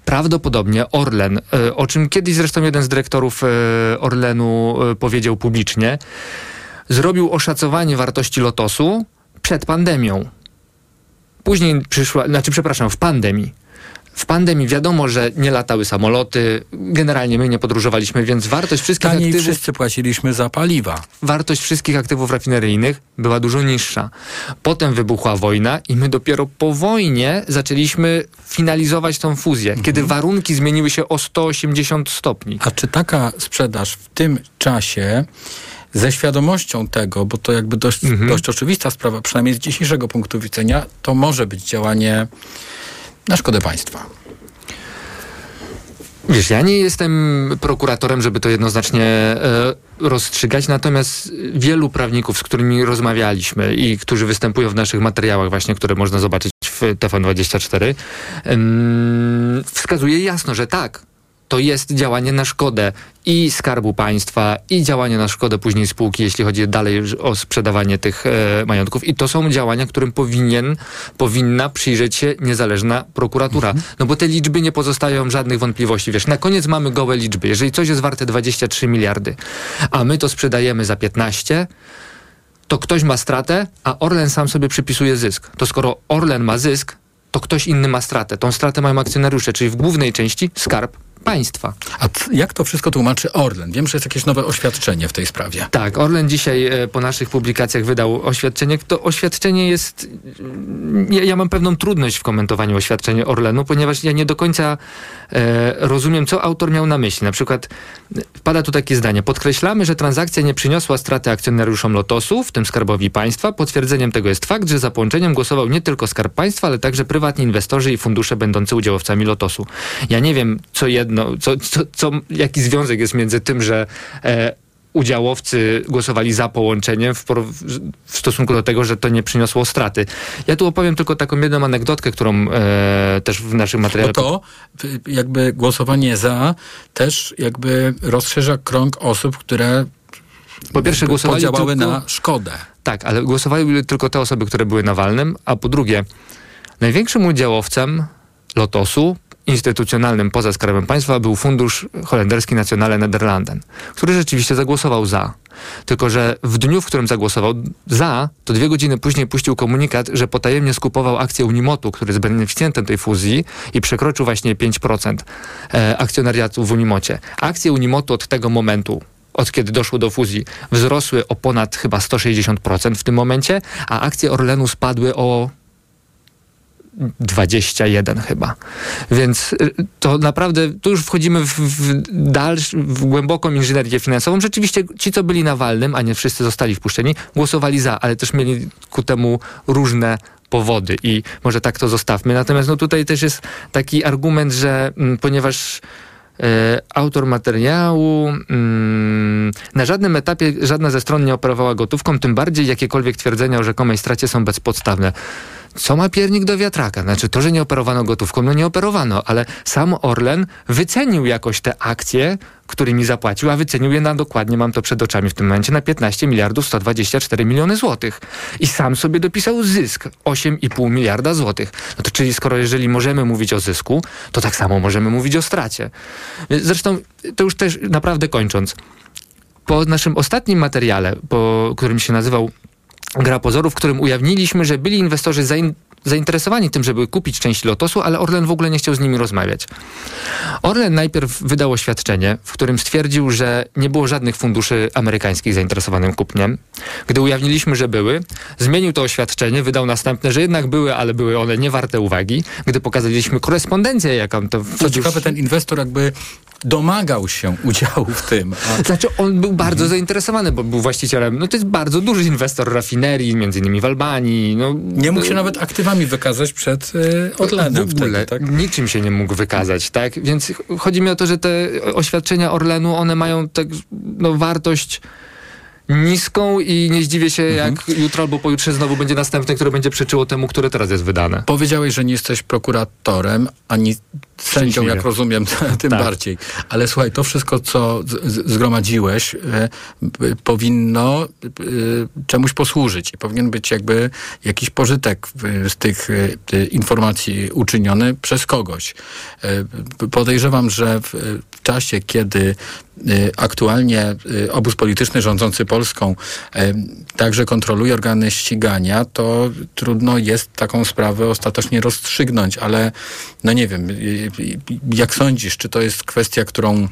prawdopodobnie Orlen, e, o czym kiedyś zresztą jeden z dyrektorów e, Orlenu e, powiedział publicznie, zrobił oszacowanie wartości Lotosu przed pandemią. Później przyszła, znaczy przepraszam, w pandemii. W pandemii wiadomo, że nie latały samoloty, generalnie my nie podróżowaliśmy, więc wartość wszystkich Taniej aktywów... wszyscy płaciliśmy za paliwa. wartość wszystkich aktywów rafineryjnych była dużo niższa. Potem wybuchła wojna i my dopiero po wojnie zaczęliśmy finalizować tą fuzję, kiedy warunki zmieniły się o 180 stopni. A czy taka sprzedaż w tym czasie ze świadomością tego, bo to jakby dość, dość oczywista sprawa, przynajmniej z dzisiejszego punktu widzenia, to może być działanie na szkodę państwa. Wiesz, ja nie jestem prokuratorem, żeby to jednoznacznie e, rozstrzygać, natomiast wielu prawników, z którymi rozmawialiśmy i którzy występują w naszych materiałach właśnie, które można zobaczyć w TVN24, em, wskazuje jasno, że tak, to jest działanie na szkodę i Skarbu Państwa, i działanie na szkodę później spółki, jeśli chodzi dalej o sprzedawanie tych e, majątków. I to są działania, którym powinien, powinna przyjrzeć się niezależna prokuratura. Mhm. No bo te liczby nie pozostają żadnych wątpliwości. Wiesz, na koniec mamy gołe liczby. Jeżeli coś jest warte 23 miliardy, a my to sprzedajemy za 15, to ktoś ma stratę, a Orlen sam sobie przypisuje zysk. To skoro Orlen ma zysk, to ktoś inny ma stratę. Tą stratę mają akcjonariusze, czyli w głównej części skarb państwa. A jak to wszystko tłumaczy Orlen? Wiem, że jest jakieś nowe oświadczenie w tej sprawie. Tak, Orlen dzisiaj e, po naszych publikacjach wydał oświadczenie. To oświadczenie jest... Ja, ja mam pewną trudność w komentowaniu oświadczenia Orlenu, ponieważ ja nie do końca e, rozumiem, co autor miał na myśli. Na przykład pada tu takie zdanie. Podkreślamy, że transakcja nie przyniosła straty akcjonariuszom Lotosu, w tym Skarbowi Państwa. Potwierdzeniem tego jest fakt, że za połączeniem głosował nie tylko Skarb Państwa, ale także prywatni inwestorzy i fundusze będące udziałowcami Lotosu. Ja nie wiem, co jedno, co, co, co jaki związek jest między tym, że e, udziałowcy głosowali za połączeniem w, w, stosunku do tego, że to nie przyniosło straty. Ja tu opowiem tylko taką jedną anegdotkę, którą e, też w naszym materiale... Bo to jakby głosowanie za też jakby rozszerza krąg osób, które po pierwsze głosowali podziałały tylko, na szkodę. Tak, ale głosowały tylko te osoby, które były na walnym, a po drugie największym udziałowcem Lotosu instytucjonalnym poza Skarbem Państwa był fundusz holenderski Nationale Nederlanden, który rzeczywiście zagłosował za. Tylko, że w dniu, w którym zagłosował za, to dwie godziny później puścił komunikat, że potajemnie skupował akcję Unimotu, który jest beneficjentem tej fuzji i przekroczył właśnie 5% e, akcjonariatu w Unimocie. Akcje Unimotu od tego momentu od kiedy doszło do fuzji, wzrosły o ponad chyba 160% w tym momencie, a akcje Orlenu spadły o 21 chyba. Więc y, to naprawdę, tu już wchodzimy w, w, dalsz, w głęboką inżynierię finansową. Rzeczywiście ci, co byli na walnym, a nie wszyscy zostali wpuszczeni, głosowali za, ale też mieli ku temu różne powody i może tak to zostawmy. Natomiast no tutaj też jest taki argument, że m, mm, ponieważ e, autor materiału mm, na żadnym etapie żadna ze stron nie operowała gotówką, tym bardziej jakiekolwiek twierdzenia o rzekomej stracie są bezpodstawne co ma piernik do wiatraka? Znaczy to, że nie operowano gotówką, no nie operowano, ale sam Orlen wycenił jakoś te akcje, którymi zapłacił, a wycenił je na dokładnie, mam to przed oczami w tym momencie, na 15 miliardów 124 miliony złotych. I sam sobie dopisał zysk 8,5 miliarda złotych. No to czyli skoro jeżeli możemy mówić o zysku, to tak samo możemy mówić o stracie. Zresztą to już też naprawdę kończąc. Po naszym ostatnim materiale, po którym się nazywał gra pozorów, w którym ujawniliśmy, że byli inwestorzy zain zainteresowani tym, żeby kupić część Lotosu, ale Orlen w ogóle nie chciał z nimi rozmawiać. Orlen najpierw wydał oświadczenie, w którym stwierdził, że nie było żadnych funduszy amerykańskich zainteresowanych kupniem. Gdy ujawniliśmy, że były, zmienił to oświadczenie, wydał następne, że jednak były, ale były one niewarte uwagi. Gdy pokazaliśmy korespondencję, jaką to... Co ciekawe, ten inwestor jakby domagał się udziału w tym. A... Znaczy on był bardzo mhm. zainteresowany, bo był właścicielem, no to jest bardzo duży inwestor rafinerii, między innymi w Albanii. No, nie mógł się nawet aktywami wykazać przed y, Orlenem. W ogóle, wtedy, tak? niczym się nie mógł wykazać, tak? Więc chodzi mi o to, że te oświadczenia Orlenu, one mają tak, no, wartość niską i nie zdziwię się, mhm. jak jutro albo pojutrze znowu będzie następne, które będzie przeczyło temu, które teraz jest wydane. Powiedziałeś, że nie jesteś prokuratorem, ani sędzią, jak rozumiem, tym tak. bardziej. Ale słuchaj, to wszystko, co zgromadziłeś, e, powinno e, czemuś posłużyć i powinien być jakby jakiś pożytek z tych e, informacji uczyniony przez kogoś. Podejrzewam, że w czasie, kiedy aktualnie obóz polityczny rządzący Polską także kontroluje organy ścigania, to trudno jest taką sprawę ostatecznie rozstrzygnąć, ale no nie wiem, jak sądzisz, czy to jest kwestia, którą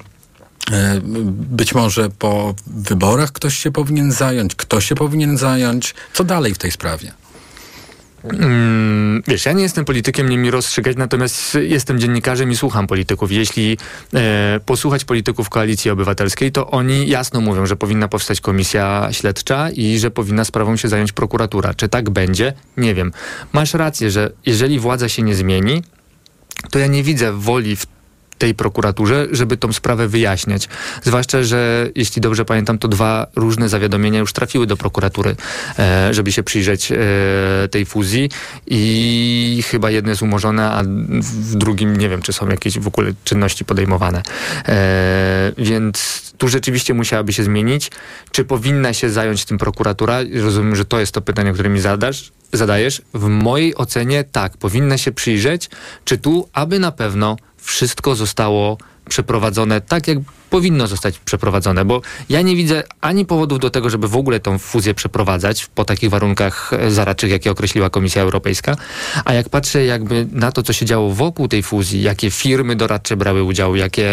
e, być może po wyborach ktoś się powinien zająć, kto się powinien zająć? Co dalej w tej sprawie? Mm, wiesz, ja nie jestem politykiem, nie mi rozstrzygać, natomiast jestem dziennikarzem i słucham polityków. Jeśli e, posłuchać polityków Koalicji Obywatelskiej, to oni jasno mówią, że powinna powstać komisja śledcza i że powinna sprawą się zająć prokuratura. Czy tak będzie? Nie wiem. Masz rację, że jeżeli władza się nie zmieni, to ja nie widzę woli w tej prokuraturze, żeby tą sprawę wyjaśniać. Zwłaszcza, że jeśli dobrze pamiętam, to dwa różne zawiadomienia już trafiły do prokuratury, e, żeby się przyjrzeć e, tej fuzji i chyba jedno jest umorzone, a w drugim nie wiem, czy są jakieś w ogóle czynności podejmowane. E, więc tu rzeczywiście musiałaby się zmienić. Czy powinna się zająć tym prokuratura? Rozumiem, że to jest to pytanie, które mi zadasz, zadajesz. W mojej ocenie tak, powinna się przyjrzeć, czy tu, aby na pewno wszystko zostało przeprowadzone tak, jak powinno zostać przeprowadzone, bo ja nie widzę ani powodów do tego, żeby w ogóle tą fuzję przeprowadzać po takich warunkach e, zaradczych, jakie określiła Komisja Europejska, a jak patrzę jakby na to, co się działo wokół tej fuzji, jakie firmy doradcze brały udział, jakie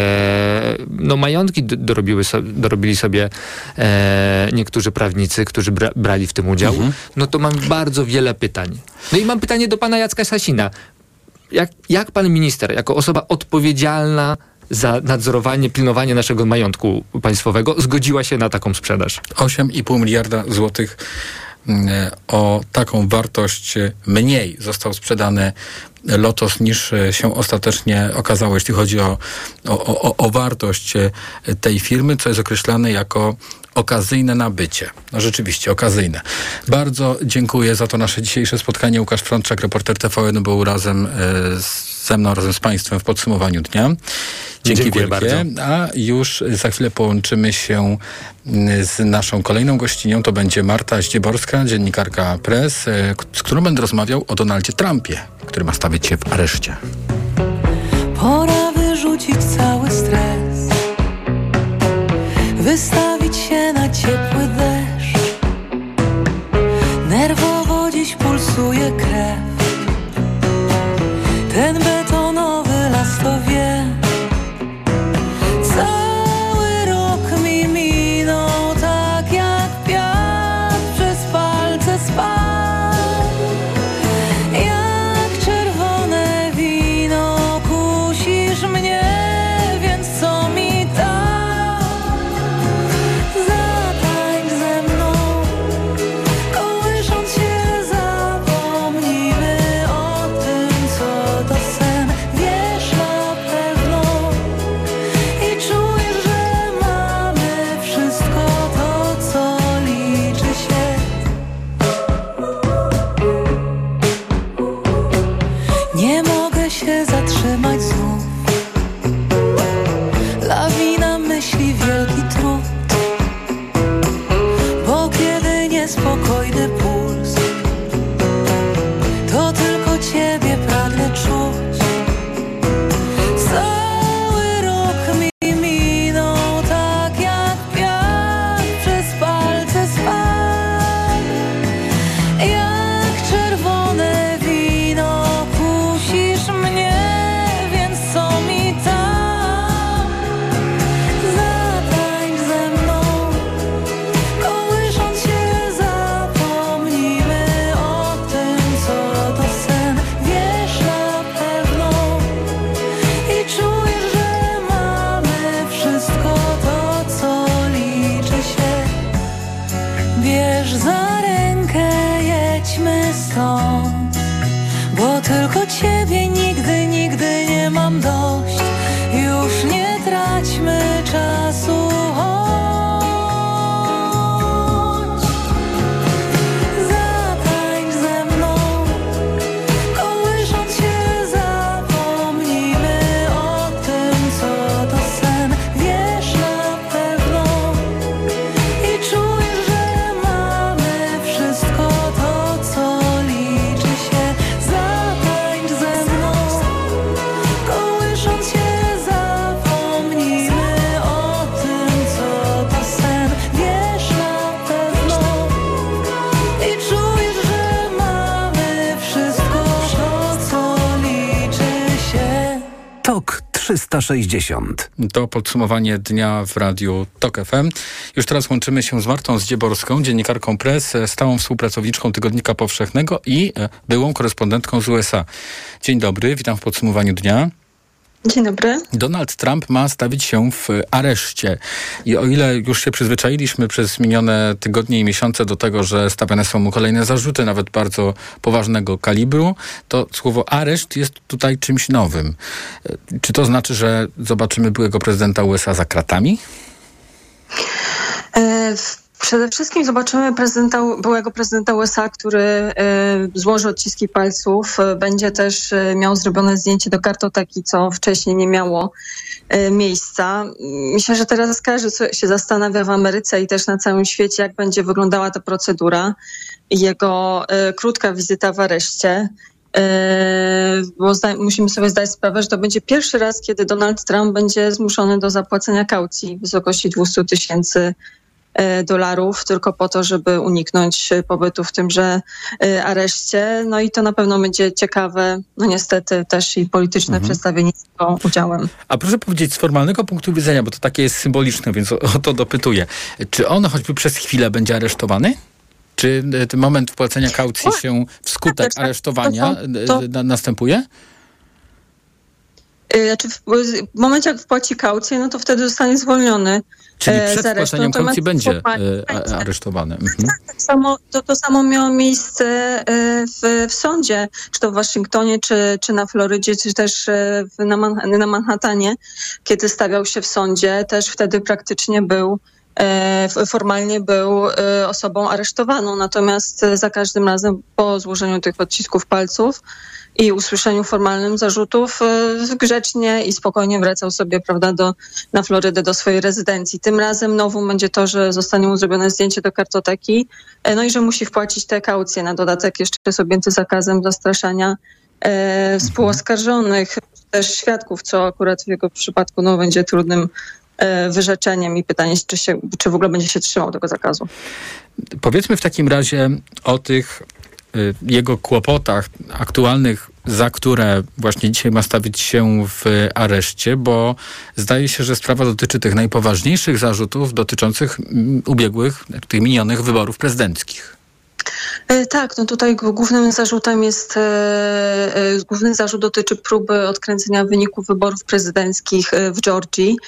no, majątki dorobiły so, dorobili sobie e, niektórzy prawnicy, którzy bra, brali w tym udział, mhm. no to mam bardzo wiele pytań. No i mam pytanie do pana Jacka Sasina. Jak, jak pan minister, jako osoba odpowiedzialna za nadzorowanie, pilnowanie naszego majątku państwowego zgodziła się na taką sprzedaż. 8,5 miliarda złotych mm, o taką wartość mniej został sprzedany Lotos niż się ostatecznie okazało, jeśli chodzi o, o, o, o wartość tej firmy, co jest określane jako okazyjne nabycie. No rzeczywiście, okazyjne. Bardzo dziękuję za to nasze dzisiejsze spotkanie. Łukasz Frączak, reporter TVN, był razem e, ze mną, razem z Państwem w podsumowaniu dnia. Dzięki Dziękuję wielkie. Bardzo. A już za chwilę połączymy się z naszą kolejną gościnią. To będzie Marta Ździeborska, dziennikarka Press, e, z którą będę rozmawiał o Donaldzie Trumpie, który ma stawić się w areszcie. Pora wyrzucić cały stres, wystawić się na ciepły deszcz. Nerwowo dziś pulsuje krew. Ten 360. To podsumowanie dnia w radiu TOK FM. Już teraz łączymy się z Martą Zdzieborską, dziennikarką press, stałą współpracowniczką Tygodnika Powszechnego i e, byłą korespondentką z USA. Dzień dobry, witam w podsumowaniu dnia. Dzień dobry. Donald Trump ma stawić się w areszcie. I o ile już się przyzwyczailiśmy przez minione tygodnie i miesiące do tego, że stawiane są mu kolejne zarzuty, nawet bardzo poważnego kalibru, to słowo areszt jest tutaj czymś nowym. Czy to znaczy, że zobaczymy byłego prezydenta USA za kratami? E, Przede wszystkim zobaczymy prezydenta, byłego prezydenta USA, który y, złoży odciski palców. Będzie też y, miał zrobione zdjęcie do kartoteki, co wcześniej nie miało y, miejsca. Myślę, że teraz każdy się zastanawia w Ameryce i też na całym świecie, jak będzie wyglądała ta procedura. Jego krótka wizyta w areszcie. Bo musimy sobie zdać sprawę, że to będzie pierwszy raz, kiedy Donald Trump będzie zmuszony do zapłacenia kaucji w wysokości 200 tysięcy E, dolarów tylko po to, żeby uniknąć pobytu w tymże e, areszcie. No i to na pewno będzie ciekawe, no niestety też i polityczne mhm. przedstawienie z jego udziałem. A proszę powiedzieć, z formalnego punktu widzenia, bo to takie jest symboliczne, więc o, o to dopytuję. Czy on choćby przez chwilę będzie aresztowany? Czy e, ten moment wpłacenia kaucji się wskutek tak, aresztowania to, to, to... następuje? Znaczy w, w momencie, jak wpłaci kaucję, no to wtedy zostanie zwolniony. Czyli e, przed spłaceniem kaucji będzie e, aresztowany. Mhm. Tak, tak samo, to, to samo miało miejsce w, w sądzie, czy to w Waszyngtonie, czy, czy na Florydzie, czy też w, na, Man na Manhattanie, kiedy stawiał się w sądzie, też wtedy praktycznie był formalnie był osobą aresztowaną, natomiast za każdym razem po złożeniu tych odcisków palców i usłyszeniu formalnym zarzutów e, grzecznie i spokojnie wracał sobie, prawda, do, na Florydę, do swojej rezydencji. Tym razem nową będzie to, że zostanie mu zrobione zdjęcie do kartoteki, e, no i że musi wpłacić te kaucje. Na dodatek jeszcze jest objęty zakazem zastraszania e, współoskarżonych, też świadków, co akurat w jego przypadku no, będzie trudnym e, wyrzeczeniem i pytanie, czy, się, czy w ogóle będzie się trzymał tego zakazu. Powiedzmy w takim razie o tych jego kłopotach aktualnych, za które właśnie dzisiaj ma stawić się w areszcie, bo zdaje się, że sprawa dotyczy tych najpoważniejszych zarzutów dotyczących mm, ubiegłych, tych minionych wyborów prezydenckich. E, tak, no tutaj głównym zarzutem jest, e, e, główny zarzut dotyczy próby odkręcenia wyników wyborów prezydenckich w Georgii.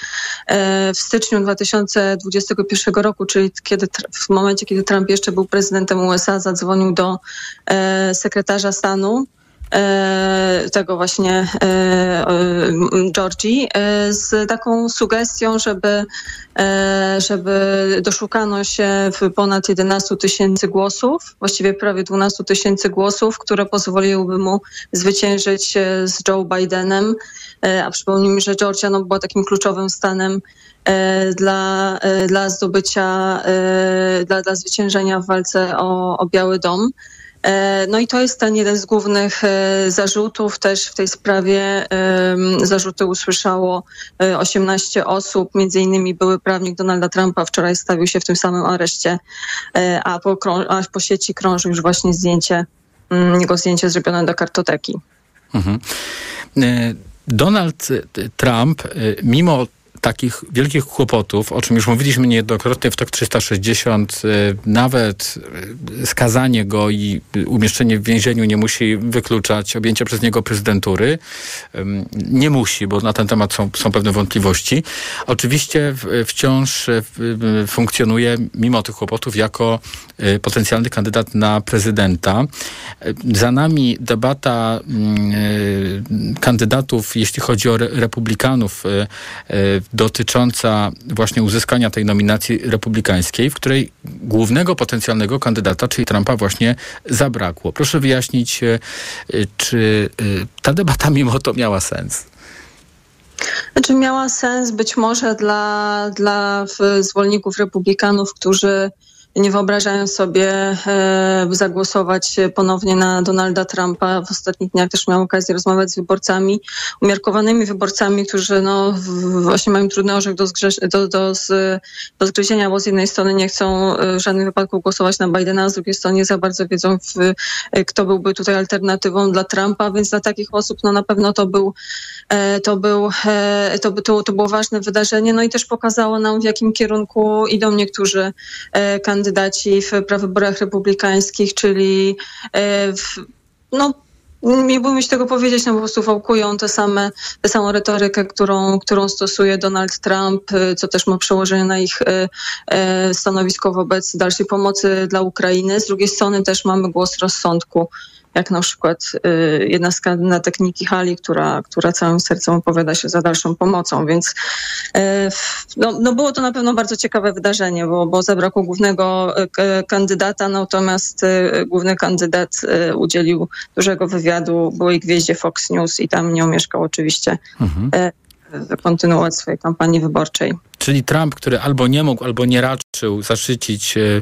W styczniu 2021 roku, czyli kiedy, w momencie, kiedy Trump jeszcze był prezydentem USA, zadzwonił do sekretarza stanu tego właśnie e, e, Georgii z taką sugestią, żeby, żeby doszukano się w ponad 11 tysięcy głosów, właściwie prawie 12 tysięcy głosów, które pozwoliłyby mu zwyciężyć z Joe Bidenem. A przypomnijmy, że Georgia no, była takim kluczowym stanem dla, dla zdobycia, dla, dla zwyciężenia w walce o, o Biały Dom. E, no i to jest ten jeden z głównych e, zarzutów. Też w tej sprawie zarzuty usłyszało 18 e, osób, między innymi były prawnik Donalda Trumpa wczoraj stawił się w tym samym areszcie, a po, a po sieci krąży już właśnie zdjęcie, mm, jego zdjęcie zrobione do kartoteki. Mhm. Donald Trump, mimo takich wielkich kłopotów, o czym już mówiliśmy niejednokrotnie w TOK 360, y, nawet y, skazanie go i umieszczenie w więzieniu nie musi wykluczać objęcia przez niego prezydentury. Nie musi, bo na ten temat są, są pewne wątpliwości. Oczywiście wciąż y, funkcjonuje, mimo tych kłopotów, jako potencjalny kandydat na prezydenta. Za nami debata mm, kandydatów, jeśli chodzi o republikanów dotycząca właśnie uzyskania tej nominacji republikańskiej, w której głównego potencjalnego kandydata, czyli Trumpa, właśnie zabrakło. Proszę wyjaśnić, e, czy e, ta debata mimo to miała sens? Znaczy miała sens być może dla, dla zwolenników republikanów, którzy nie wyobrażają sobie e, zagłosować ponownie na Donalda Trumpa. W ostatnich dniach też miałam okazję rozmawiać z wyborcami, umiarkowanymi wyborcami, którzy no, właśnie mają trudny orzech do, zgrze- do, do, do zgryzienia, bo z jednej strony nie chcą e, w żadnym wypadku głosować na Bidena, a z drugiej strony nie za bardzo wiedzą, w, e, kto byłby tutaj alternatywą dla Trumpa, więc dla takich osób no, na pewno to był, to, był to, to, to było ważne wydarzenie, no i też pokazało nam, w jakim kierunku idą niektórzy kandydaci kandydaci w prawyborach republikańskich, czyli e, w, no, nie bójmy się tego powiedzieć, no po prostu wałkują te same, tę samą retorykę, którą, którą stosuje Donald Trump, y, co też ma przełożenie na ich y, stanowisko wobec dalszej pomocy dla Ukrainy. Z drugiej strony też mamy głos rozsądku jak na przykład y, jedna z kandydatek Niki Hali, która, która całym sercem opowiada się za dalszą pomocą, więc y, no, no było to na pewno bardzo ciekawe wydarzenie, bo, bo zabrakło głównego y, kandydata, natomiast główny kandydat udzielił dużego wywiadu byłej gwieździe Fox News i tam nie omieszkał oczywiście mhm kontynuować swojej kampanii wyborczej. Czyli Trump, który albo nie mógł, albo nie raczył zaszczycić e,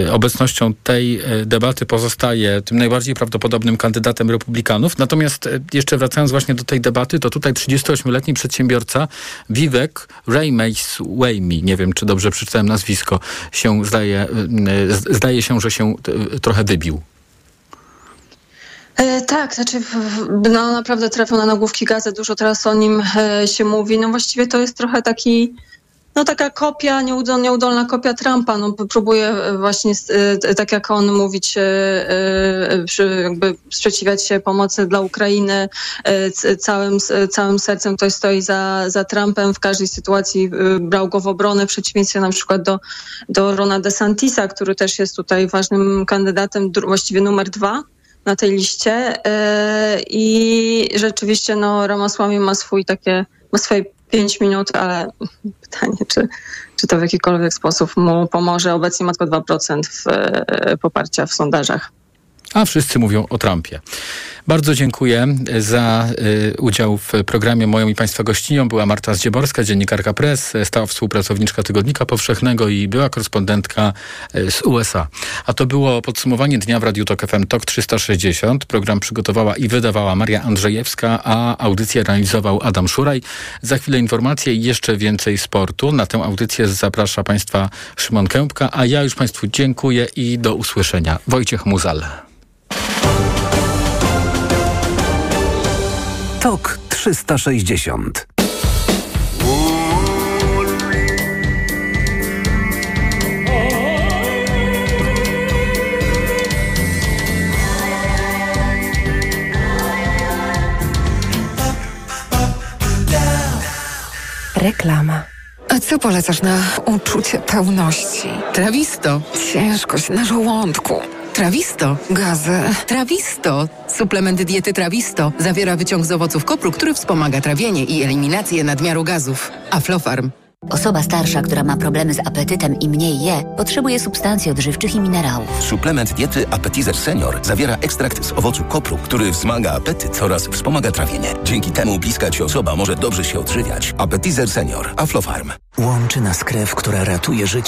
e, obecnością tej e, debaty, pozostaje tym najbardziej prawdopodobnym kandydatem republikanów. Natomiast jeszcze wracając właśnie do tej debaty, to tutaj 38-letni przedsiębiorca Vivek Rameyswamy, nie wiem czy dobrze przeczytałem nazwisko, się zdaje, zdaje się, że się trochę wybił. E, tak, znaczy no, naprawdę trafią na nagłówki gazet, dużo teraz o nim e, się mówi. No właściwie to jest trochę taki, no taka kopia, nieudolna, nieudolna kopia Trumpa. No, próbuje e, właśnie, tak jak on mówić, jakby sprzeciwiać się pomocy dla Ukrainy całym, całym sercem. Ktoś stoi za, za Trumpem w każdej sytuacji, brał go w obronę w przeciwieństwie na przykład do, do Rona DeSantisa, który też jest tutaj ważnym kandydatem, właściwie numer dwa na tej liście e, i rzeczywiście no, Ramasłami ma swój takie, ma swoje pięć minut, ale pytanie, czy, czy to w jakikolwiek sposób mu pomoże. Obecnie ma tylko 2% w, e, poparcia w sondażach. A wszyscy mówią o Trumpie. Bardzo dziękuję za y, udział w programie. Moją i Państwa gościnią była Marta Zdzieborska, dziennikarka Press, stała współpracowniczka Tygodnika Powszechnego i była korespondentka z USA. A to było podsumowanie dnia w Radiu Tok FM TOK 360. Program przygotowała i wydawała Maria Andrzejewska, a audycję realizował Adam Szuraj. Za chwilę informacje i jeszcze więcej sportu. Na tę audycję zaprasza Państwa Szymon Kępka, a ja już Państwu dziękuję i do usłyszenia. Wojciech Muzal. TOK 360. Reklama. A co polecasz na uczucie pełności? Trawisto. Ciężkość na żołądku. Trawisto. Gazy. Trawisto. Suplement diety Trawisto zawiera wyciąg z owoców kopru, który wspomaga trawienie i eliminację nadmiaru gazów. Aflofarm. Osoba starsza, która ma problemy z apetytem i mniej je, potrzebuje substancji odżywczych i minerałów. Suplement diety Appetizer Senior zawiera ekstrakt z owocu kopru, który wzmaga apetyt oraz wspomaga trawienie. Dzięki temu bliska Ci osoba może dobrze się odżywiać. Appetizer Senior. Aflofarm. Łączy nas krew, która ratuje życie.